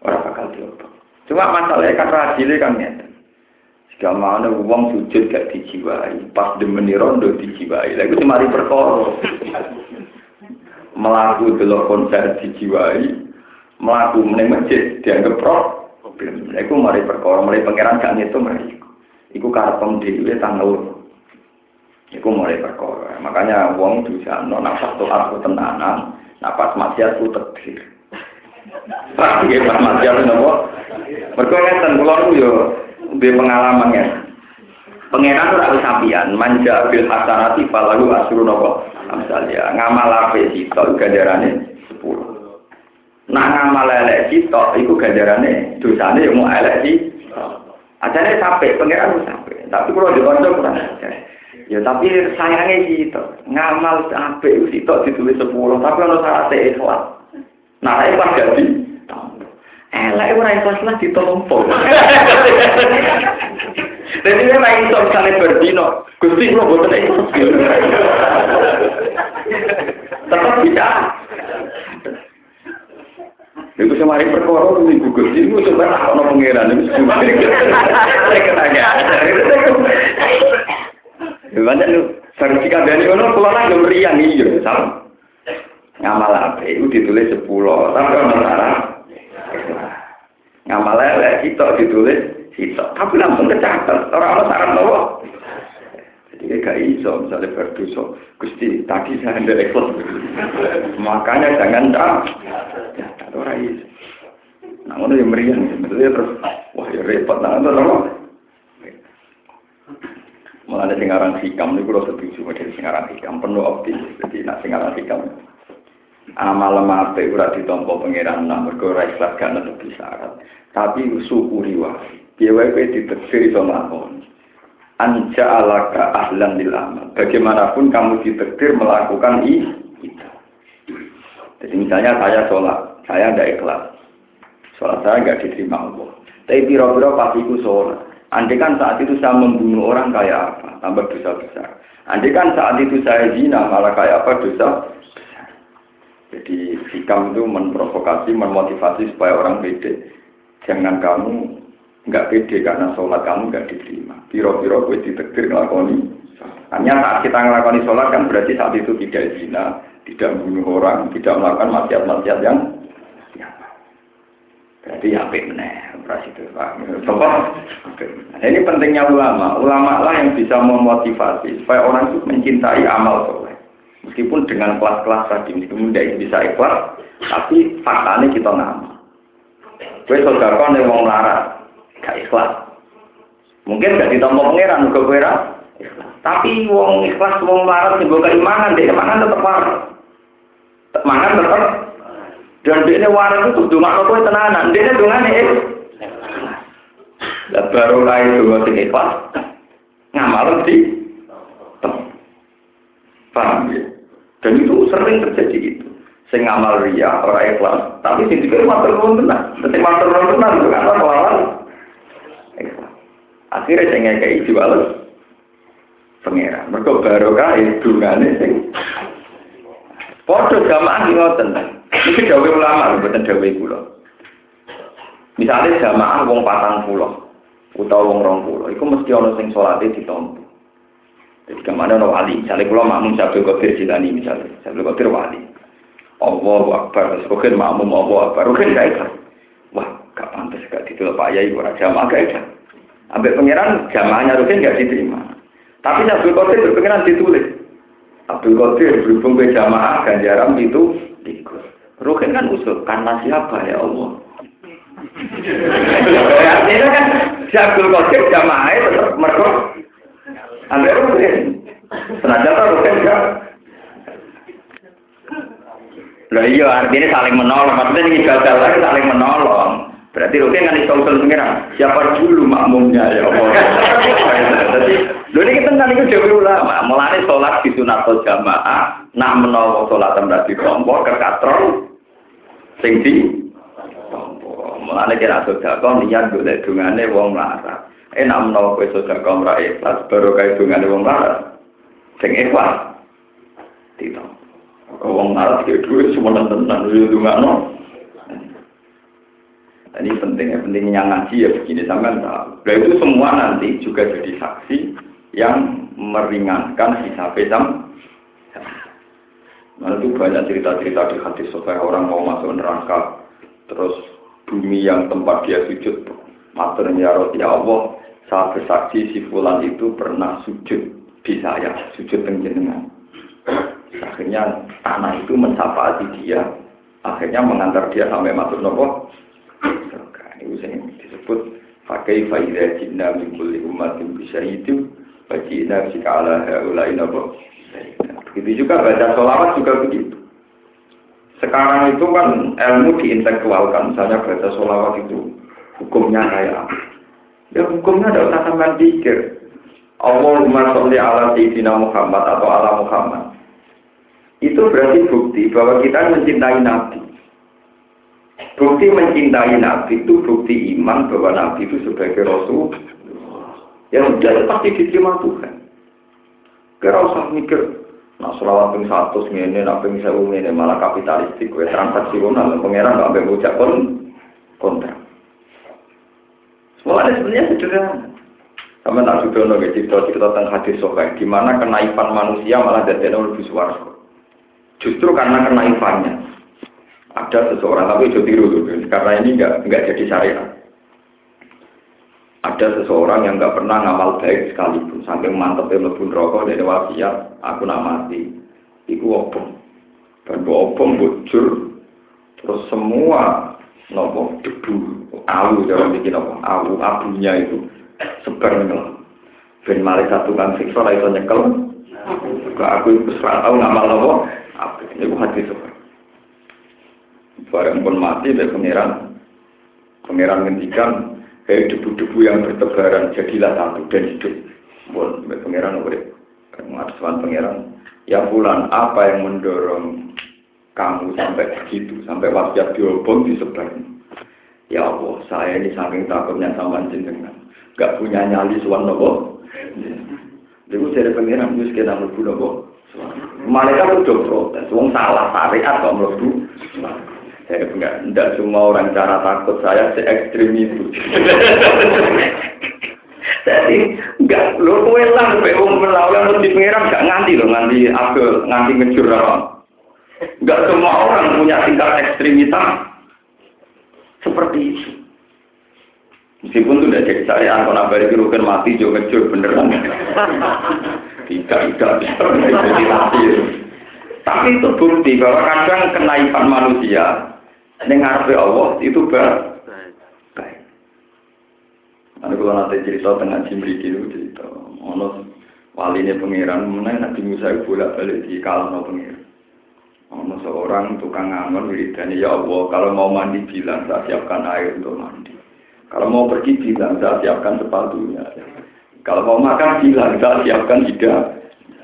Orang bakal diobok. Cuma masalahnya kan rajile kan nyata. Jika mana uang sujud gak dijiwai. Pas demeni rondo dijiwai. Lalu cuma perkara. Melaku delok konser dijiwai. Melaku meneng masjid dianggap problem. Lalu mari perkara. Mari pangeran gak ngitung mereka. Iku karpem dhewe tanggal Iku mulai perkara. Makanya wong bisa no nafas tuh aku tenanan, nafas maksiat ku. Pak, nggih pas maksiat nopo? Mergo ngeten kula yo duwe pengalaman ya. Pengenan ora wis manja bil hasanati falahu asru nopo? Amsalia, ngamal apik sito ganjarane 10. Nah ngamal elek sito iku ganjarane dosane yo mau elek sito. Ajane sampai pengenan sampai. Tapi kalau di kanca kurang ajar. Ya tapi sayangnya gitu, ngamal sampai itu ditulis sepuluh, tapi kalau salah ikhlas. Nah, itu pas jadi, elek ora ikhlas lah ditompo. Jadi ini ora iso misalnya berdino, Gusti kula boten ikhlas. Tetap bisa. Iku semari perkara ini gugus ini coba ono pangeran ini. Saya ketanya. Banyak lu sertifikat dari ono keluar yang meriang iya sama. Ngamal apa itu ditulis sepuluh, tapi ono sarah. Ngamal lele itu ditulis itu, tapi langsung kecatat. Orang orang sarah nopo. Jadi gak iso misalnya berdosa. Gusti tadi saya hendak ikhlas. Makanya jangan tak. Ya, orang iso. Nah, ngono yang meriang, sebetulnya terus, wah ya repot, nah, itu Mulanya singaran hikam ini kalau setuju model singaran hikam penuh optimis. Jadi nak singaran hikam amal mate ora ditompo pangeran nak mergo ora ikhlas gak netepi syarat. Tapi syukuri wae. Kowe diteksir iso nglakoni. Anja alaka ahlan lil amal. Bagaimanapun kamu ditektir melakukan itu. Jadi misalnya saya sholat, saya tidak ikhlas. Sholat saya nggak diterima Allah. Tapi biro-biro pasti ku sholat. Andai kan saat itu saya membunuh orang kayak apa, tambah dosa besar. Andai kan saat itu saya zina, malah kayak apa dosa. Jadi hikam itu memprovokasi, memotivasi supaya orang pede. Jangan kamu nggak pede karena sholat kamu nggak diterima. Biro-biro gue ditektir ngelakoni. Hanya saat kita ngelakoni sholat kan berarti saat itu tidak zina, tidak membunuh orang, tidak melakukan maksiat-maksiat yang Berarti ya meneh, itu. Nah, ini pentingnya ulama. Ulama lah yang bisa memotivasi supaya orang itu mencintai amal soleh. Meskipun dengan kelas-kelas tadi, meskipun tidak bisa ikhlas, tapi faktanya kita nama. Gue saudara yang mau melarat, gak ikhlas. Mungkin gak ditompo pangeran, gue kira ikhlas. Tapi wong ikhlas, wong melarat, gue keimanan, dia mangan tetap marah. Mangan tetap dan dia waras itu cuma nopo tenanan, dia ini. Dan baru lain dua sing ikhlas, ngamal di paham ya? Dan itu sering terjadi itu. Sing ngamal ria, orang ikhlas, tapi sing juga matur nuwun tenan. Dadi matur nuwun tenan itu kan Akhirnya sing ngekeki jualan pangeran. Mergo barokah dungane sing Padha jamaah ngoten. Iki dawuh ulama mboten dawuh kula. Misalnya jamaah wong patang pulau, utawa wong rong pulau, itu mesti ono sing salate ditompo. Jadi kemana ono wali, misalnya kula makmum Sabtu Qadir Jilani misalnya, Sabtu Qadir wali. Allahu Akbar, Rukin makmum Allahu Akbar, Rukin gak ikhlas. Ditolak Pak Yai, orang jamaah gak ikhlas. Ambil pangeran, jamaahnya Rukin gak diterima. Tapi Sabtu Qadir berpengeran ditulis. Abdul Qadir berhubung ke jamaah ganjaran itu ikut. Rukin kan usul, karena siapa ya Allah? Artinya kan si Abdul Qadir jamaah tetap mereka Angger rugen. Senajan ta rugen ya. Lah iya artinya saling menolong. Maksudnya ini gagal lagi saling menolong. Berarti rugen kan iso usul pengiran. Siapa dulu makmumnya ya Allah. Jadi, lho ini kita kan itu jauh ulama. Mulane sholat di sunatul jamaah. Nak tempat di kelompok ke katron. Sing di. Mulane kira sedekah niat golek dungane wong larat. Enak menawa kowe sedekah ora ikhlas baru kae dungane wong larat. Sing ikhlas. Tidak. Wong larat ki duwe semua tenan yo dungano. Ini pentingnya, pentingnya ngaji ya begini sampai tahu. Nah itu semua nanti juga jadi saksi yang meringankan hisab hisab. Nah itu banyak cerita-cerita di hadis supaya orang mau masuk neraka, terus bumi yang tempat dia sujud, maternya roti ya Allah, saya bersaksi si fulan itu pernah sujud di saya, sujud dengan Akhirnya tanah itu mensapati dia, akhirnya mengantar dia sampai masuk nopo ini yang disebut pakai faidah jinna min kulli ummatin bisa itu wajibna jika ala haulai nabo. Begitu juga baca sholawat juga begitu. Sekarang itu kan ilmu diintelektualkan misalnya baca sholawat itu hukumnya kayak ya hukumnya tidak usah sampai pikir Allahumma sholli ala sayyidina Muhammad atau ala Muhammad. Itu berarti bukti bahwa kita mencintai Nabi Bukti mencintai Nabi itu bukti iman bahwa Nabi itu sebagai Rasul. Yang sudah pasti diterima Tuhan. Kira usah mikir, nah selawat ping satu ini, nah ping ini malah kapitalistik, gue transaksional, pengeran nggak ambil ucap kon kontrak. Semuanya sebenarnya sederhana. Sama tak sudah nongol cerita cerita tentang hadis sokai, gimana kenaifan manusia malah dari lebih suaraku. Justru karena kenaifannya, ada seseorang tapi itu tiru karena ini enggak enggak jadi syariat ada seseorang yang enggak pernah ngamal baik sekalipun. Saking mantep yang lebih rokok dari wasiat aku nak mati. Iku opong dan opong bocor terus semua nopo debu awu jangan bikin apa? Awu abunya itu sebar ngelam ben satu kan siksa lah itu nyekel. Aku itu serah tahu ngamal nopo apa ini hati sebar Barang pun mati dari pangeran. Pangeran ngendikan, hei debu-debu yang bertebaran, jadilah satu dan hidup. Pun pangeran urip. Mengatakan pangeran, ya bulan apa yang mendorong kamu sampai begitu, sampai wasiat diobong disebar. Ya Allah, saya ini saking takutnya sama jenengan. Gak punya nyali suan nopo. Lalu saya pengiran, itu sekitar mlebu nopo. Malaikat udah protes, wong salah syariat kok mlebu. Saya enggak, enggak semua orang cara takut saya se ekstrim itu. Jadi enggak lo kowe lah kowe wong melawan mesti pengiran enggak nganti lo nganti aku nganti ngejur. Enggak semua orang punya tingkat ekstremitas seperti itu. Meskipun sudah jadi syariat, kalau nabari kan mati, juga ngejur beneran. Tidak, tidak, tidak, Tapi itu bukti bahwa kadang kenaifan manusia Neng ngarepe Allah itu baik. Baik. Ada kalau nanti cerita tengah jimri itu cerita, ono wali ini pangeran, mana nanti Musa bolak balik di kalah pangeran. Ono seorang tukang ngangon wiridani ya Allah, kalau mau mandi bilang saya siapkan air untuk mandi. Kalau mau pergi bilang saya siapkan sepatunya. Kalau mau makan bilang saya siapkan.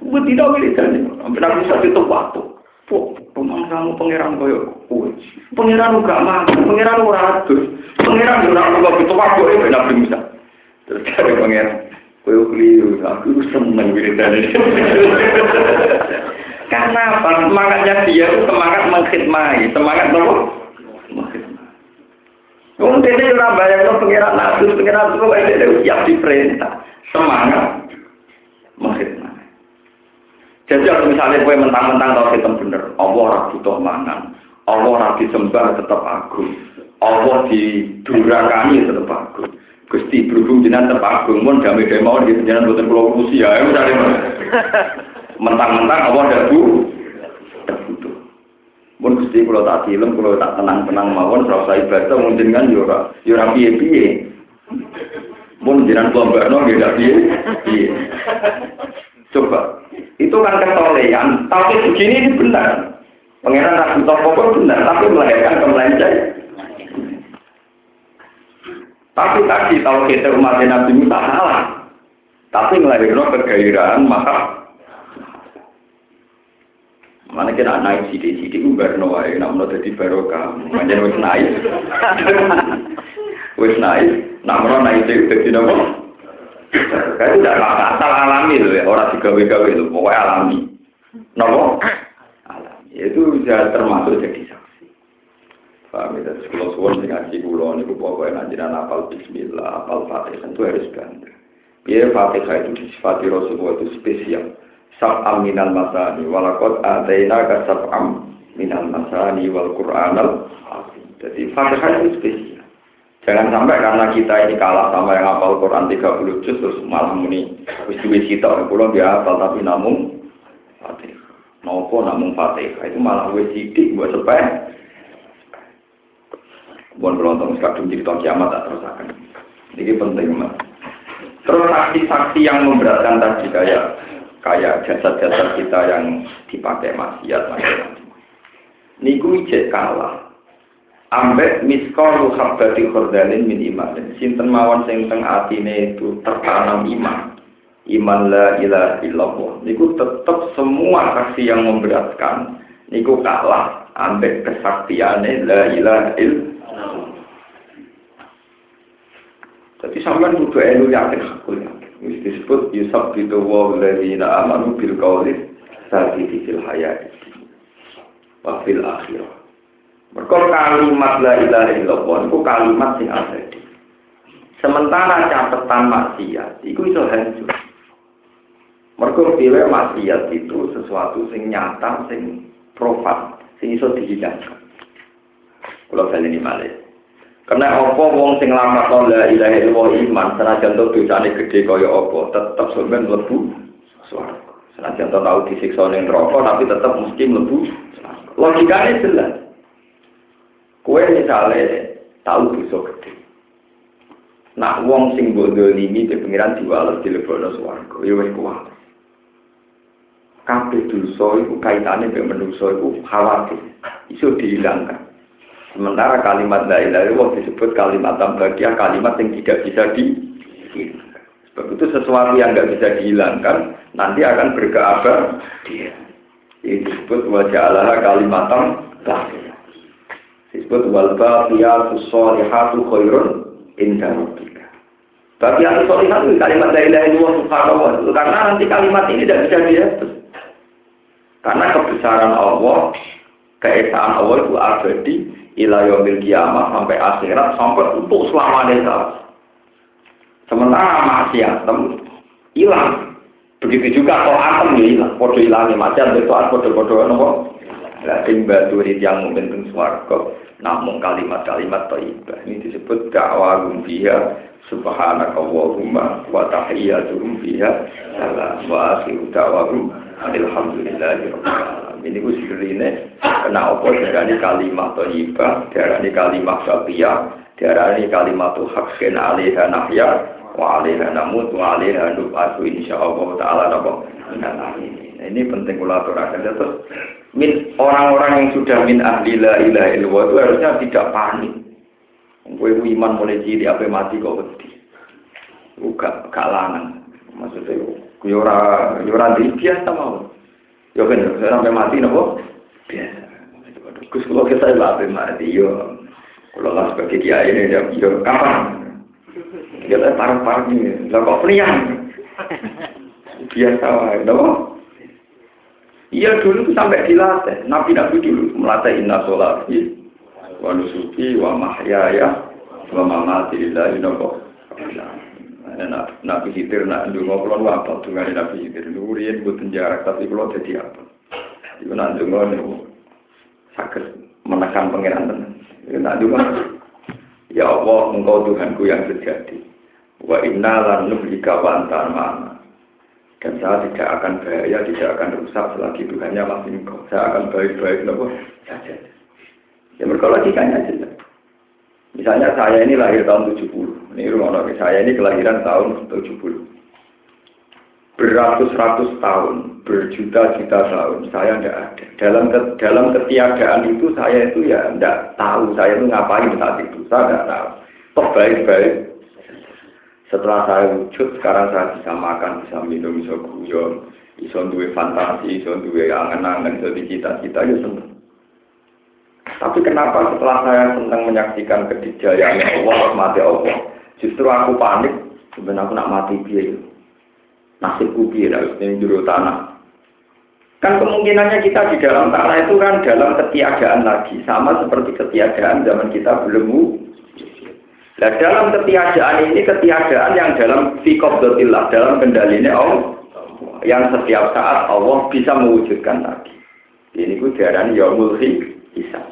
Tidak wiridani, sampai Nabi Musa itu waktu. Pemang kamu pangeran koyo kowe. Pangeran gak mampu, pangeran ora adus. Pangeran ora kok itu waktu e Nabi Musa. Terus dari pangeran, kowe keliru, aku seneng wiridane. Karena apa? Semangatnya dia semangat mengkhidmati, semangat nopo? Wong dene ora bayangno pangeran adus, pangeran kok dene siap diperintah. Semangat mengkhidmati. Jadi kalau misalnya kue mentang-mentang tahu kita bener, Allah ora butuh mangan, Allah ora disembah tetap agung, Allah didurakani tetap agung. Gusti berhubung jenengan tetap agung, pun damai damai mau di jenengan buatan pulau Rusia, ya misalnya mentang-mentang Allah tidak bu, butuh. Pun gusti kalau tak film, kalau tak tenang-tenang mawon, serasa ibadah, mungkin kan yura, yura piye piye. Mun jiran kelompokno nggih gak piye. Coba. Itu kan ketolehan, tapi begini ini benar. Pengiran tak butuh pokok benar, tapi melahirkan kemelenceng. Tapi tadi kalau kita umat Nabi Musa salah. Tapi melahirkan kegairahan maka Mana kita naik sidik-sidik ubar wae, nak mau jadi barokah, macam wis naik, wis naik, nak mau naik itu jadi nopo. Kayak tidak asal alami loh ya, orang digawe-gawe itu, pokoknya alami. Nopo? Alami. Itu sudah termasuk jadi saksi. Paham ya, kalau suwon sing ngaji kula niku pokoknya nanjiran apal bismillah, apal fatihah itu harus bangga. Biar fatihah itu disifati Rasulullah itu spesial sab'am minal masani walakot ataina ka sab'am minal masani wal qur'anal jadi fatihah itu spesial jangan sampai karena kita ini kalah sama yang hafal Quran 30 juz terus malah muni wis duwe cita kula dia hafal tapi namun fatihah nopo namun fatihah itu malah wis sidik buat sepeh Bukan berlontong sekadung cerita kiamat tak terusakan. Ini penting mas. Terus saksi-saksi yang memberatkan tadi kayak kayak jasad-jasad kita yang dipakai maksiat macam-macam. Niku ijek kalah. Ambek miskolu habbati khordalin min iman. Sinten mawon sing teng atine itu tertanam iman. Iman la ilaha illallah. Niku tetap semua kasih yang memberatkan. Niku kalah. Ambek kesaktiane la ilaha illallah. Jadi sampean kudu elu yakin hakul yakin disebut Yusuf itu wa ladina amanu bil qawli sabiti fil hayati wa fil akhirah. Mereka kalimat la ilaha illallah itu kalimat sing abadi. Sementara catatan maksiat itu iso hancur. Mereka pilih maksiat itu sesuatu sing nyata, sing profan, sing iso. Kalau saya ini malah. Karena apa wong sing lamat la ilaha illallah iman senajan to dosane gede kaya apa tetep sampean mlebu swarga. Senajan to tau disiksa ning neraka tapi tetep mesti mlebu Logikanya jelas. Kue misalnya tahu dosa gede. Nah, wong sing bodoh ini di pengiran diwales di lebokno swarga, ya wis kuat. Kabeh dosa iku kaitane mbek manusa iku khawatir iso dihilangkan. Sementara kalimat la ilaha illallah disebut kalimat tambagia, kalimat yang tidak bisa dihilangkan. Sebab itu sesuatu yang nggak bisa dihilangkan nanti akan berkeabar dia. Ini disebut wajah Allah kalimat tambagia. Disebut wal baqiyatu sholihatu khairun inda rabbika. Baqiyatu sholihatu kalimat la ilaha illallah subhanallah. Karena nanti kalimat ini tidak bisa dihapus. Karena kebesaran Allah, keesaan Allah itu abadi, ila yaumil kiamah sampai akhirat sampai untuk selamanya sementara maksiat hilang. Begitu juga atom ya hilang. Podo hilangnya macam itu podo podo nopo? Lakin batu yang mungkin suarga namun kalimat-kalimat taibah ini disebut dakwah dia subhanaka Allahumma wa tahiyyatuhum fiha salam wa akhiru da'wahum alhamdulillahi rabbil ini ku sirine kena apa? Darani kalimat thayyibah darani kalimat syafiyah darani kalimat haqqin alaiha nahya wa alaiha namut wa alaiha nub'atu insyaallah taala napa? Nah, ini penting kula aturaken terus min orang-orang yang sudah min ahli la ilaha illallah itu harusnya tidak panik Kowe iman mulai cilik apa mati kok wedi. Uga kalangan. Maksudnya yo ora yo ora biasa mau. Yo kan sampai mati nopo? Biasa. Gus kalau kita sampai mati yo. Kalau lah sebagai kiai ini ya yo kapan? Kita parah-parah ini. Lah kok priang? Biasa wae, nopo? Iya dulu sampai dilatih. Nabi-nabi dulu melatih inna sholati wa nusuki wa mahyaya wa mamati lillahi nopo. Nabi Khidir nak kula nu apa dungane Nabi Khidir niku riyen mboten jarak tapi kula dadi apa. Iku nak ndonga niku saged menekan pangeran tenan. Iku nak Ya Allah, engkau Tuhanku yang sejati. Wa inna lan nuhlika mana. Dan saya tidak akan bahaya, tidak akan rusak selagi Tuhannya masih engkau. Saya akan baik-baik nopo saja. Ya mereka logikanya jelas. Misalnya saya ini lahir tahun 70. Ini rumah saya ini kelahiran tahun 70 beratus-ratus tahun, berjuta-juta tahun, saya tidak ada. Dalam dalam ketiadaan itu saya itu ya tidak tahu saya itu ngapain saat itu, saya tidak tahu. Toh baik-baik. Setelah saya wujud, sekarang saya bisa makan, bisa minum, bisa guyon, bisa duwe fantasi, bisa duwe angan-angan, bisa cita-cita, ya senang. Tapi kenapa setelah saya senang menyaksikan kedijayaan Allah, mati Allah, justru aku panik, sebenarnya aku nak mati biaya nasibku harus ini juru tanah. Kan kemungkinannya kita di dalam tanah itu kan dalam ketiadaan lagi, sama seperti ketiadaan zaman kita belum Nah dalam ketiadaan ini ketiadaan yang dalam fikobdotillah, dalam kendalinya Allah, yang setiap saat Allah bisa mewujudkan lagi. Ini ku diarani yaumul hisab.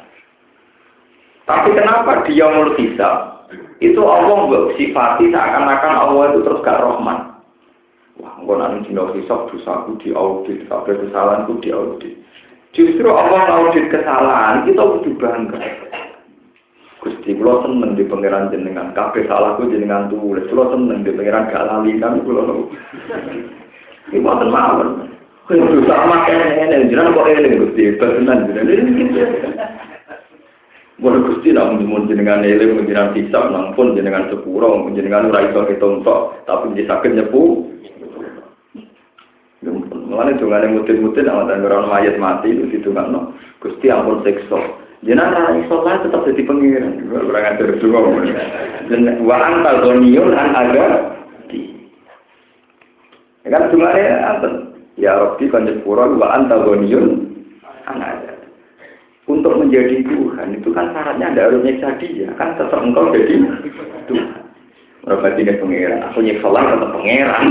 Tapi kenapa di yaumul hisab itu Allah sifati seakan-akan Allah itu terus gak rohman. Wah, engkau nanti dino hisap dosaku diaudit, kabeh kesalahanku diaudit. Justru Allah audit kesalahan, kita butuh bangga. Gusti kula seneng di pangeran jenengan, kabeh salahku jenengan tulis. Kula seneng di pangeran gak lali kan kula nu. Iki mboten mawon. Kuwi dosa makane ngene, jenengan kok eling Gusti, tenan jenengan. Boleh gusti nak mun jenengan eling mun jenengan hisab nang pun jenengan sepuro, jenengan ora iso ketung tapi bisa sakit nyepu. Mulane dongane mutin-mutin sama dan orang mayat mati itu ditungakno. Gusti ampun sekso. Jenengan ra iso lah tetap jadi pengiran. Ajar donga. Dan wa anta ghaniyun an aga Ya kan dongane apa? Ya Rabbi kan nyepuro wa anta ghaniyun an aga. Untuk menjadi Tuhan itu kan syaratnya ada harus nyiksa dia, kan tetap engkau jadi Tuhan. Berarti ini pengeran. Aku nyekolah tetap pengeran.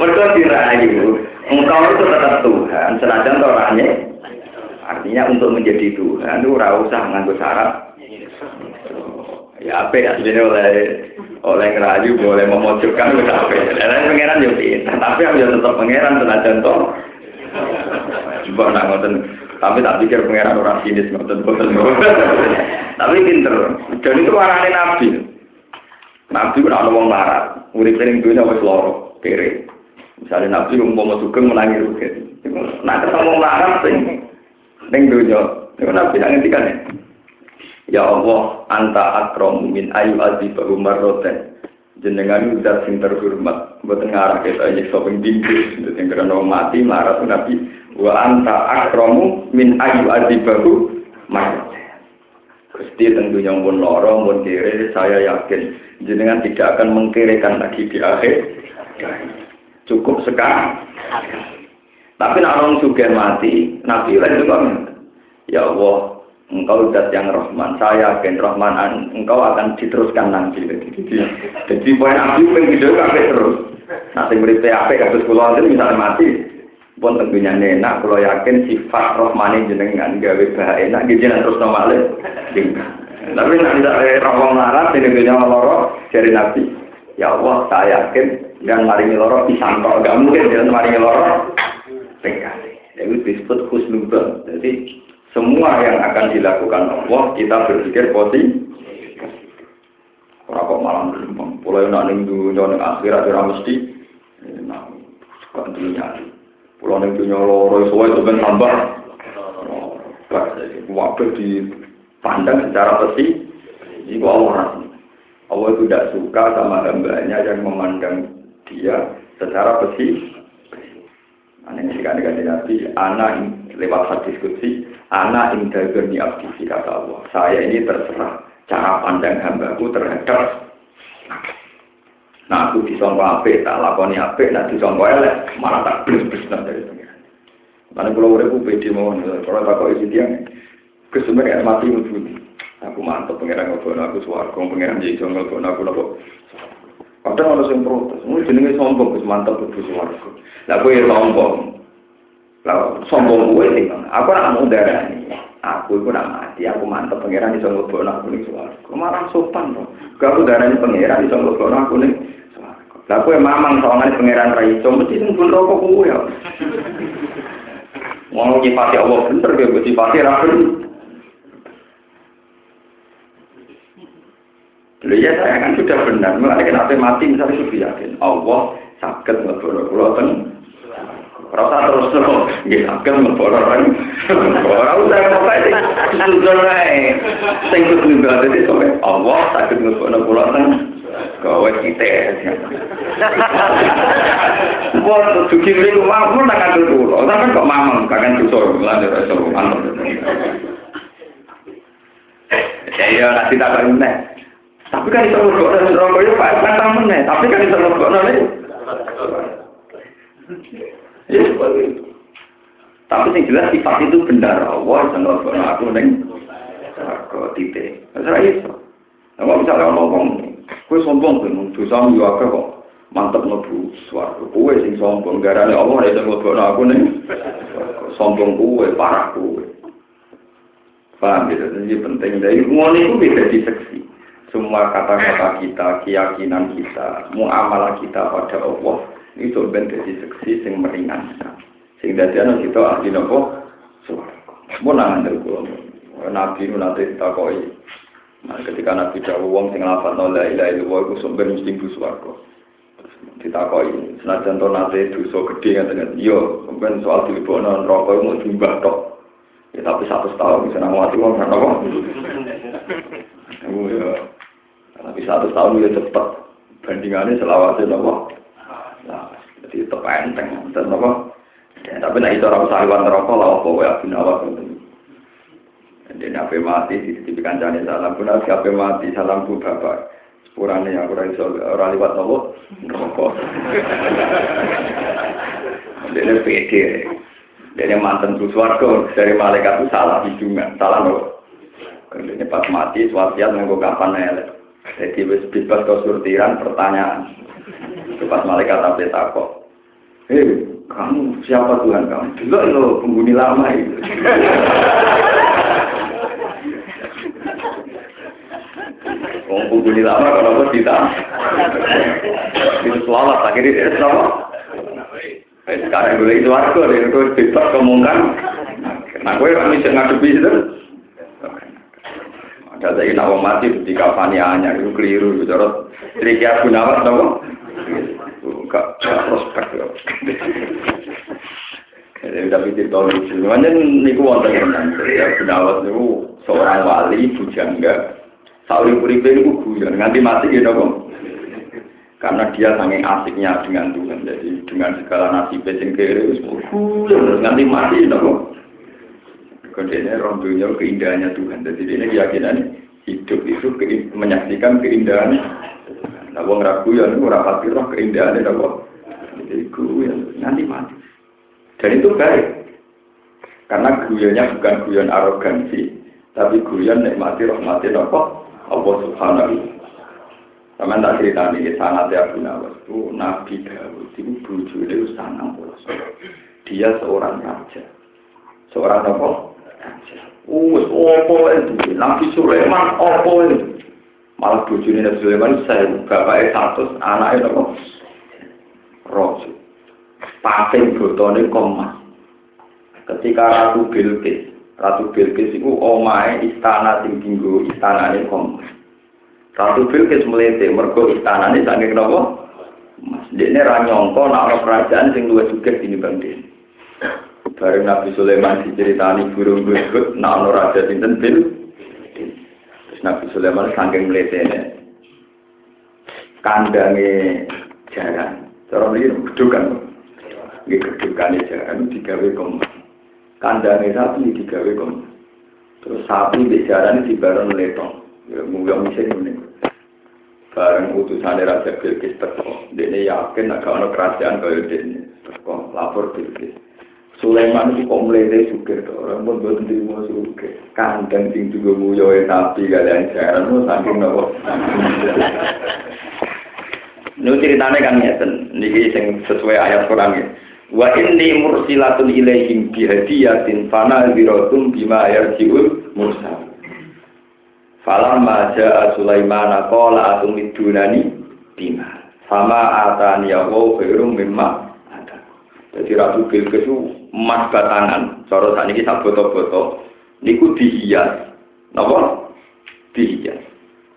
Mereka dirayu. Engkau itu tetap Tuhan. Senajan orangnya. Artinya untuk menjadi Tuhan itu ora usah nganggo syarat. Ya apa ya sebenarnya oleh oleh ngerayu boleh memojokkan wis apa. Lah pangeran yo tapi aku tetap pangeran senajan to. Coba nak ngoten tapi tak pikir pengeran orang sinis ngoten boten. Tapi pinter. Dan itu warane nabi. Nabi ora ana wong larat. Urip ning dunya wis loro, kere. Misalnya nabi umpama sugeng menangi rugen. Nah ketemu larat sing ning dunya. Itu nabi nang ngendikan ya Allah, anta akram min ayu azibahu marroten. Jenengan udah sing terhormat, mboten ngarah kita nyiksa ping dingkir, sing karena mati marah nabi wa anta akramu min ayu adibahu mayat. Gusti tentunya pun loro pun kiri saya yakin jenengan tidak akan mengkirikan lagi di akhir. Cukup sekarang. Tapi nak orang juga mati, Nabi lain juga Ya Allah, Engkau zat yang Rahman, saya yakin Rahman, Engkau akan diteruskan nanti. Jadi, poin Nabi pengen video terus. Nanti beri PAP kasus pulau itu misalnya mati, pun tentunya enak kalau yakin sifat rohmani jenengan gawe bahaya enak gitu terus normalnya tapi nanti tidak rohong larat ini dunia loro dari nabi. Ya Allah saya yakin dan maringi loro disangkok gak mungkin jangan maringi loro tinggal itu disebut khusnubah jadi semua yang akan dilakukan Allah kita berpikir positif. Ora kok malam belum, mulai nak ning dunya ning akhirat ora mesti. Nah kok dunia Pulau yang punya loro suwe itu kan tambah. Dipandang secara besi, itu Allah. Allah itu tidak suka sama hambanya yang memandang dia secara besi. Aneh jika ganti nabi, anak lewat hadis kutsi, anak indagani abdi kata Allah. Saya ini terserah cara pandang hambaku terhadap Nah aku disangka apik, tak lakoni apik, nah disangka elek, malah tak blis-blis dari pengiran. Karena kalau udah aku pede mau, kalau tak kau isi tiang, kesebenarnya mati mutu. Aku mantap pengiran ngobrol aku suarga, pengiran jadi jongol ngobrol aku nopo. Padahal ada yang protes, mungkin jenenge sombong, kes mantap betul suarga. Lah aku ya sombong, lah sombong gue sih, aku nak mau darah ini. Aku itu nak mati, aku mantap pangeran sanggup bawa aku nih suara. Kemarin sopan loh. Gak aku darahnya pangeran sanggup bawa aku nih suara. Lah aku mamang soalnya pangeran rai itu mesti pun rokok aku ya. Mau nyipati Allah bener, gue nyipati rapi. Loh ya saya kan sudah benar. Mulai kan apa mati misalnya sudah yakin. Allah sakit pulau ten. Rasa terus terus. Gak sakit ngebono kan. Orang udah apa sih? Naik. Singkut juga tadi sampai Allah sakit ngebono pulau ten. Kowe kita. Wah, suci mriko mampu nak kandel kula. Sampeyan kok mamang kakan dosa lan ora iso mantep. Ya ya nanti tak meneh. Tapi kan itu mergok dan rokok itu pak kata meneh. Tapi kan nol Ya seperti itu. Tapi yang jelas sifat itu benar. Allah yang mergok aku neng. Rokok titik. Saya itu. Nah, misalnya ngomong, gue sombong tuh, dosa mu juga kok mantep ngebu suaraku. Gue sing sombong, gara Allah itu mergok aku neng. Sombong gue, parah gue. Paham gitu, jadi penting. Dari ngono itu bisa diseksi semua kata-kata kita, keyakinan kita, muamalah kita pada Allah itu menjadi seksi sing meringankan. Sing dadi ana kita ahli napa? Swarga. Mun nang ndel kula. Nabi nu nate ditakoki. Nah, ketika Nabi dawuh wong sing lafal la ilaha illallah iku sumber mesti mlebu swarga. Ditakoki, senajan to nate dosa gedhe ngaten yo, sampeyan soal dilebokno neraka mau dimbah tok. Ya tapi satu tahun bisa nang mati wong kan apa? Tapi satu tahun ya cepat. Bandingannya selawatnya nopo. Nah, jadi itu enteng. Dan nopo. Ya, tapi nah itu orang sahabat rokok lah apa ya bin awak Jadi nabi mati di TV kancane salam pun nabi mati salam bu bapak. Sepurane yang kurang iso ora liwat nopo rokok. Dia pede. Dia mantan suswargo dari malaikat itu salah hidungan, salah nopo. Ini pas mati, swasiat nggak kapan elek. Jadi wis bebas kesurtiran pertanyaan. Pas malaikat tapi takok. Hei, kamu siapa Tuhan kamu? Dulu lo penghuni lama itu. Wong penghuni lama kalau kita itu selamat akhirnya dia sama. Sekarang gue itu warga, dia itu bebas kemungkan. Nah, gue kan bisa ngadepi itu. Saya nak mati di kafani anyar itu keliru, bicara Triki Abu Nawas nopo. Enggak prospek yo. Jadi tapi cerita lucu, makanya niku wonten tenan. Abu Nawas niku seorang wali bujangga. Sauri puripe niku guyon nganti mati gitu kok. Karena dia sangat asiknya dengan Tuhan, jadi dengan segala nasib kere wis guyon nganti mati gitu kok. Kodenya rondunya keindahannya Tuhan. Jadi ini keyakinan hidup itu menyaksikan keindahan. Nah, wong ragu ya, ini rapati roh keindahan itu kok. Jadi yang nanti mati. Dan itu baik. Karena guyonnya bukan guyon arogansi, tapi guyon nikmati rahmati nopo Allah Subhanahu Sama tak cerita nih, sangat ya Abu Nawas itu Nabi Dawud itu buju itu sangat Dia seorang raja. Seorang apa? Wes opo itu, Nabi Sulaiman opo itu. Malah bojone Nabi Sulaiman saya bapake satu, anaknya apa? Rojo. Pating botone komas. Ketika Ratu Bilqis, Ratu Bilqis itu omae istana sing dinggo istanane komas. Ratu Bilqis meletik mergo istanane saking napa? Mas, dekne ra nyangka nek ana kerajaan sing luwih sugih tinimbang dene. Bareng Nabi Sulaiman diceritani burung gurgut, nak ono raja sinten bil. Terus Nabi Sulaiman saking mletene. Kandange jaran. Cara ini gedukan. Nggih gedukane jaran digawe kom. Kandange sapi digawe kom. Terus sapi di jaran dibareng letong. Ya mungkin misi ngene. Bareng utusan Raja Bilqis teko, dene yakin nek ana kerajaan kaya dene. Teko lapor Bilqis. Sulaiman itu kok melete juga tuh orang pun buat terima juga kandang sing juga muyoe nabi kalian jaran mau saking nopo Ini ceritanya kan ngeten, niki sing sesuai ayat Quran ya. Wa inni mursilatun ilaihim bihadiyatin fana ziratum bima yarjiul mursal. Falamma ja'a Sulaiman qala atumidunani bima. Sama atani ya wa khairum mimma. Jadi Ratu Bilqis itu emas batangan, cara saat ini tak foto-foto, niku dihias, napa? Dihias.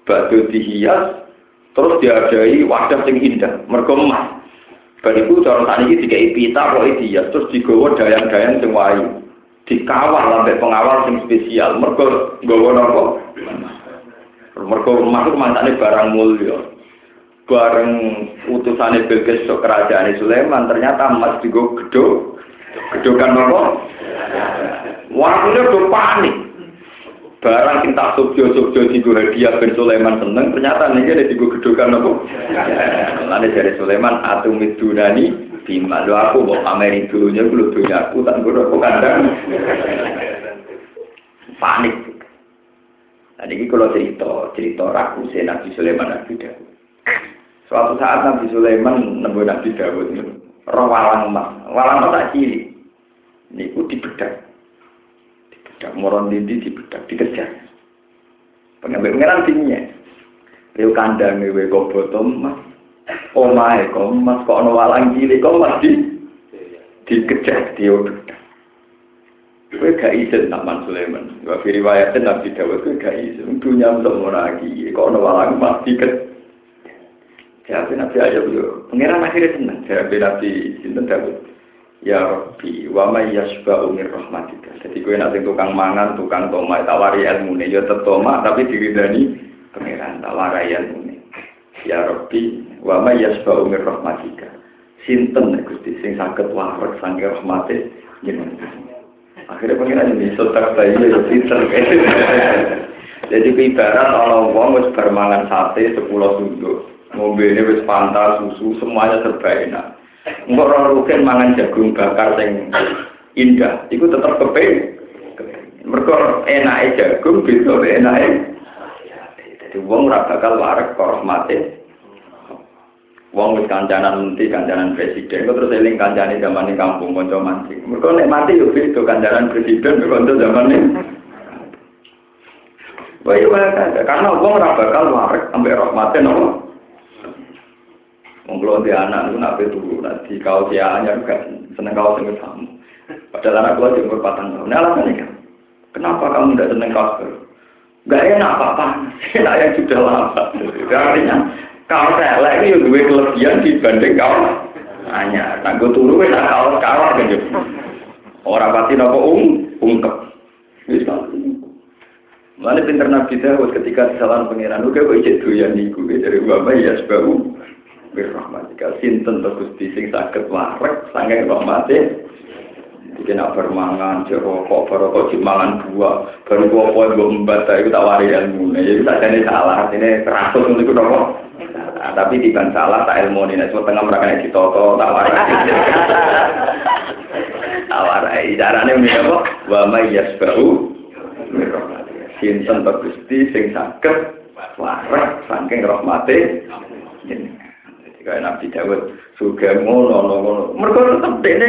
batu dihias terus diadai wadah sing indah. Mergo emas. Bariku cara saniki dikai pita kok dihias. Terus digawa dayang-dayang sing wayu dikawal sampai pengawal sing spesial. Mergo nggawa napa? Mergo emas itu mantane barang mulya. Bareng utusane Bilqis ke kerajaan Sulaiman ternyata emas digo gedho gedhokan napa Waktunya udah panik. Barang kita subjo-subjo di hadiah Ben Sulaiman seneng, ternyata nih ada di gedokan apa? Lalu dari Sulaiman, atau midunani, bima. Lu aku mau pamerin dulunya, gue dunia aku, tak gue aku kandang. Panik. Nah, ini kalau cerita, cerita raku Nabi Sulaiman Nabi Dawud. Suatu saat Nabi Sulaiman nemu Nabi Dawud, roh walang emas, walang tak cilik. Ini dibedak bedak, moron dindi di bedak, dikejar. Pengambil pengeran tingginya. Rio kandang ewe kok botol mas. Omae kok mas kok ono walang cilik kok mas di dikejar dia bedak. Kowe gak izin Man Sulaiman. Wa fi riwayatin Nabi Dawud kowe gak izin. Dunya untuk lagi. Kok ono walang mas dikejar. Jadi Nabi aja beliau. Pengiran akhirnya senang. Jadi Nabi Sinten Dawud. Ya Rabbi, wa may yasba'u min rahmatika. Jadi kowe nek tukang mangan, tukang toma, tawari ilmu ne ya tetoma tapi diridani pangeran tawari ilmu ne. Ya Rabbi, wa may yasba'u min rahmatika. Sinten Gusti sing saged warek sange rahmate. Akhirnya pangeran ini sotak bayi ya pinter. Jadi ibarat kalau wong wis bermangan sate sepuluh sunduk, mobilnya wis pantas, susu, semuanya serba enak. Enggak orang rugen mangan jagung bakar yang indah, itu tetap kepen. Mereka enak jagung, bisa enak Jadi wong ora bakal kok mati. Wong wis kancanan menteri, kancanan presiden, kok terus eling kancane di kampung kanca mancing. Mereka nek mati yo beda kancanan presiden kanca zaman ini. Wah, iya, karena wong ora bakal warak sampai rahmate nopo. Mengkulo di anak itu nabi turu, nanti kau dia hanya juga seneng kau seneng kamu. Padahal anak gue umur patang tahun. Nah, alasannya kan, kenapa kamu tidak seneng kau? Gak enak apa-apa, enak yang sudah lama. Artinya, kau selek itu yang gue kelebihan dibanding kau hanya. Nah, gue turu, enak kau kawar kan Orang pasti nopo ung, ungkep. Bisa. Mana pinter Nabi Dawud ketika kesalahan pengiran, oke, gue ijek doyan niku, dari bapak ya sebab birrahmatika sinten to Gusti sing saged warek saking rahmate? Iki nak bermangan jerokok barokok jimangan buah. Baru apa mbok mbata iku tak wari ilmu. Ya tak jane salah ini teratur niku nopo nah, tapi di salah tak ilmu ini nek tengah mereka di toko tak wari tak wari darane muni apa? Wa may yasbau sinten to Gusti sing saged warek saking rahmate Kayak Nabi Dawud, juga ngono, ngono. Mereka tetap dene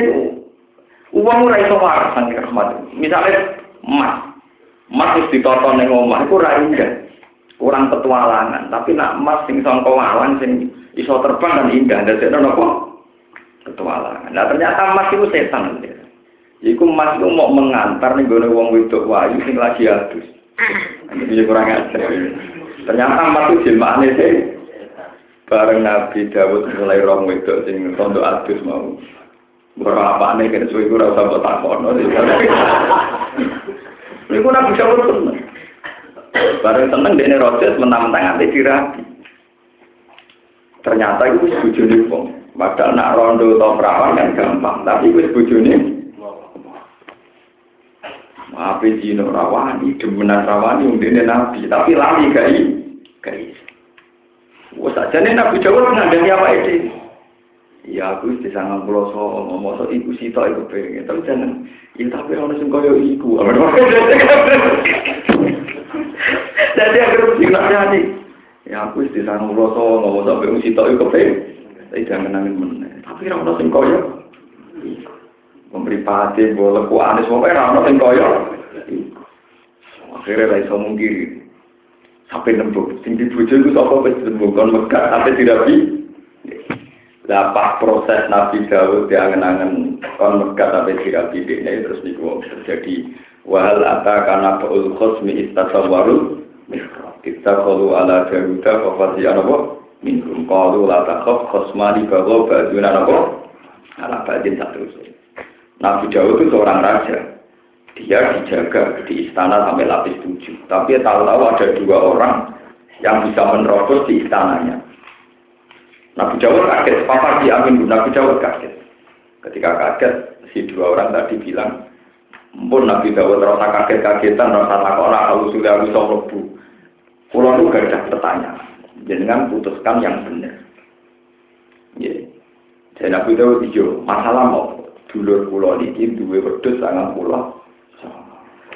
uang ora iso waras sang rahmat. Misalnya emas, emas wis ditoto ning omah iku ora indah. Kurang petualangan, tapi nak emas sing sangka walang sing iso terbang dan indah ndadekno napa? Petualangan. Nah ternyata emas itu setan. Iku emas itu mau mengantar nih gue wong wedok wayu sing lagi adus. Ini kurang ajar. Ternyata emas itu jelmaane sih Bareng Nabi Dawud mulai rong wedok sing rondo adus mau. Berapa nih kan suwi ora usah mbok takono. Niku Nabi Dawud seneng. Bareng seneng dene Rodes menang-menang ati dirapi. Ternyata itu bojone wong. Padahal nak rondo atau perawan kan gampang, tapi itu bojone Maafin jino rawani, demenan rawani, undine nabi, tapi lali gai, gai. Wes ajane Nabi Jawa ngandani apa iki? Ya aku di sana pulau Solo, mau iku ibu sih tau ibu pengen, tapi jangan kita pernah nusung kau ibu, apa dong? Aku harus ya aku di sana pulau Solo, mau iku ibu sih tau ibu pengen, tapi jangan nangis meneng, tapi kamu nusung kau memberi pati boleh ku anis mau pernah nusung kau ya, akhirnya lagi sombong gini. Sampai nembuk. Sing dibujuk itu apa wis nembuk kon Mekah sampai dirabi. Lah pas proses Nabi Dawud diangen-angen kon Mekah sampai dirabi ini terus niku terjadi wahal ata kana baul khosmi istasawaru mihrab. istaqalu ala Dawuda fa fasiya napa? Minhum. Qalu la takhaf khosmani bahwa ba'duna napa? Ala ba'din satu Nabi Dawud itu seorang raja dia dijaga di istana sampai lapis tujuh tapi tahu-tahu ada dua orang yang bisa menerobos di istananya Nabi Dawud kaget, papa diamin Nabi Dawud kaget ketika kaget si dua orang tadi bilang pun Nabi Dawud rasa kaget-kagetan, rasa takut, kalau sudah bisa lebu. Pulau itu gak ada pertanyaan. Jangan putuskan yang benar. Ya. Jadi Nabi Dawud itu masalah mau dulur pulau ini dua wedus sangat pulau.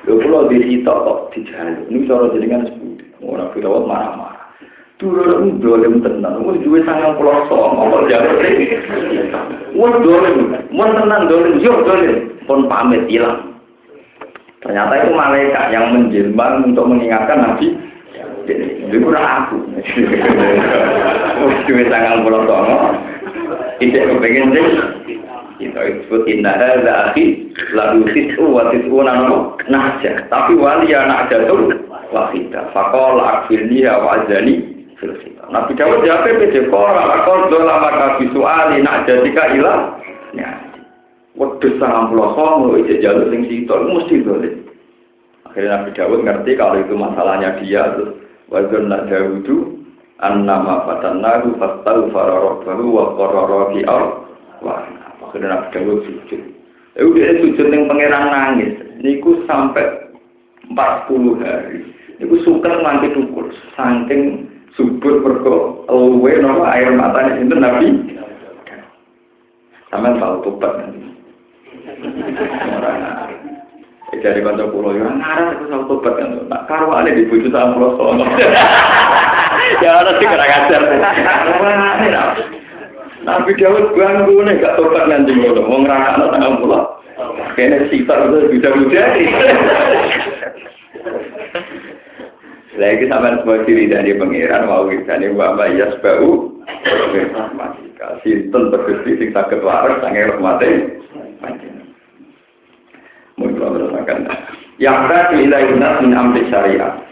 Lho pulau di situ kok dijaluk. Ini cara jenengan sebut. Nabi Dawud marah-marah. Itu dolim tenan. Wah dua sangat pulau sama. Kok jaluk Wah dolim. Mau tenan dolim. Yuk dolim. Pun pamit hilang. Ternyata itu malaikat yang menjelma untuk mengingatkan Nabi. Jadi kurang aku. Cuma tanggal pulau songo. Tidak kepengen sih. Kita disebut indah ada akhi lalu tisu wa tisu nano nahja. Tapi wali anak jatuh wahida. Fakol akfirni wa azani Nabi Dawud jawab pede koral. Akol dola maka visuali nak jadika ilah. Ya. Sangat pulau songo, ijek jalur sing situ, mesti boleh. Akhirnya Nabi Dawud ngerti kalau itu masalahnya dia, terus wazun Dawudu, annama fatannahu fastau fararabbahu wa qarara fi Wah, akhirnya Nabi Dawud sujud. Ya udah sujud yang pangeran nangis. Niku sampai 40 hari. Niku suka nganti tukur, saking subur berko luwe nama air matanya itu Nabi. Sampai tahu tobat nanti. Dari kanca pulau ya ngarang aku sama tobat kan. Nak karwane di bojo sama pulau. Ya ana sing ora ngajar. Nabi Dawud ganggu nih gak tobat nanti ngono. Wong rakakno tanggal pulau. Kayaknya sitar itu bisa menjadi. Lagi sama sebuah ciri dari pangeran mau kita nih bapak Yasbau. Sinten terkesi sing sakit waras sange rahmate. Mungkin merasakan. Yang tadi ilai nas min amri syariah.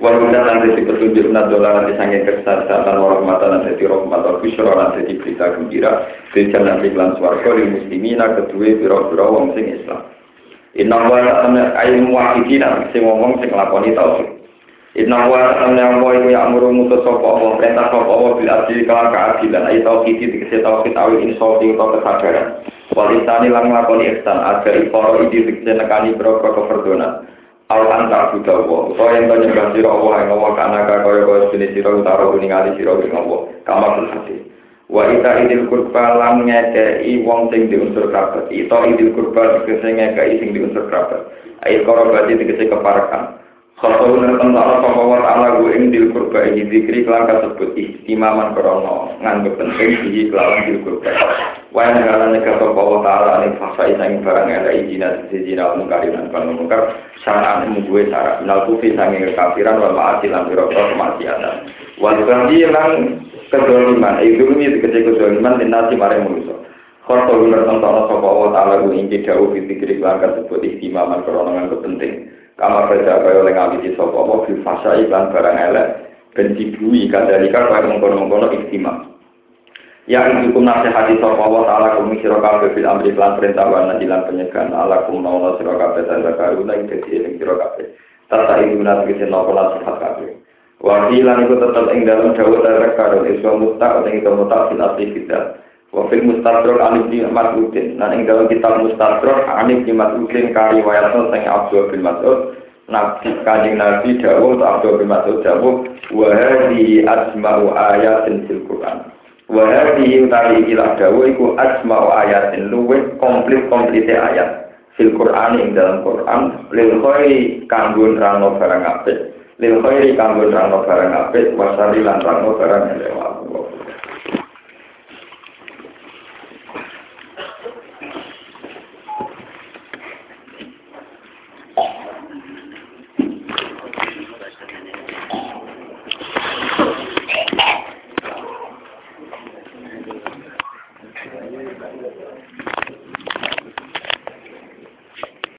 Walau nanti si petunjuk nadola nanti sange kesehatan orang mata nanti di rahmat al bishro nanti di berita gembira. Dijam nanti klan suarga di muslimina kedua biro-biro wong sing Islam. Inna wa ta'ala ayu muwahidina sing ngomong sing lakoni tauhid. Inna wa ta'ala wa iku ya'muru mutus sapa Allah perintah sapa Allah bil adli kala keadilan ayo tauhid dikese tauhid awi insofi utawa kesadaran. Walisani lang nglakoni ihsan agar ikoro iki dikese nekani boro keperdonan. Al anta buta wa utawa yang nyembah sira Allah ing Allah kana kaya kaya jenis sira utara ningali sira ing Allah. Kama hati. Wa ita idil kurba lam ngekei wong sing diunsur kerabat. Ita idil kurba dikese ngekei sing diunsur kerabat. Ayo korobati dikese keparakan. Kalau tentang apa wa ta'ala gue ing dil kurba ini dikri kelan kasebut istimaman krono nganggep penting di kelawan dil kurba. Wa yang ngarane kata wa ta'ala ing fasa isang barang ada izina sejina mungkari dan kan mungkar syara'an gue syarat minal kufi sangi kekafiran wa ma'ati lan birokro kemaksiatan. Wa tadi lan kedoliman, itu ini dikecil kedoliman dan nasi maring manusia. Kalau benar tentang apa wa ta'ala gue ing jauh di dikri kelan kasebut istimaman krono nganggep penting. Kamar kerja kaya oleh ngawiti sopo apa fil fasa iklan barang elek dan dibui. Kadalika kaya mengkono-mengkono istimewa yang hukum nasihati sopo Allah ta'ala kumi sirokabe fil amri iklan perintah wa nadilan penyegan ala kum nauna sirokabe dan zakaruna yang jadi iling sirokabe tata iluna tegesi nopo nasihat kabe wakilan itu tetap ing dalam jauh dari karun iswa mutak atau itu mutak fil asli Wafil mustadrok anif di Mas'udin. Nah, ing dalam kitab mustadrok anif di Mas'udin kari wayatno sing Abdul bin Mas'ud. Nabi kanjeng Nabi dawuh Abdul bin Mas'ud dawuh wa hadhihi asma'u ayatin fil Qur'an. Wa hadhihi utawi ikilah dawuh iku asma'u ayatin luwih komplit-komplite ayat fil Qur'an ing dalam Qur'an lil khairi kanggo nerangno barang apik. Lil khairi kanggo nerangno barang apik wasari lan nerangno barang elek.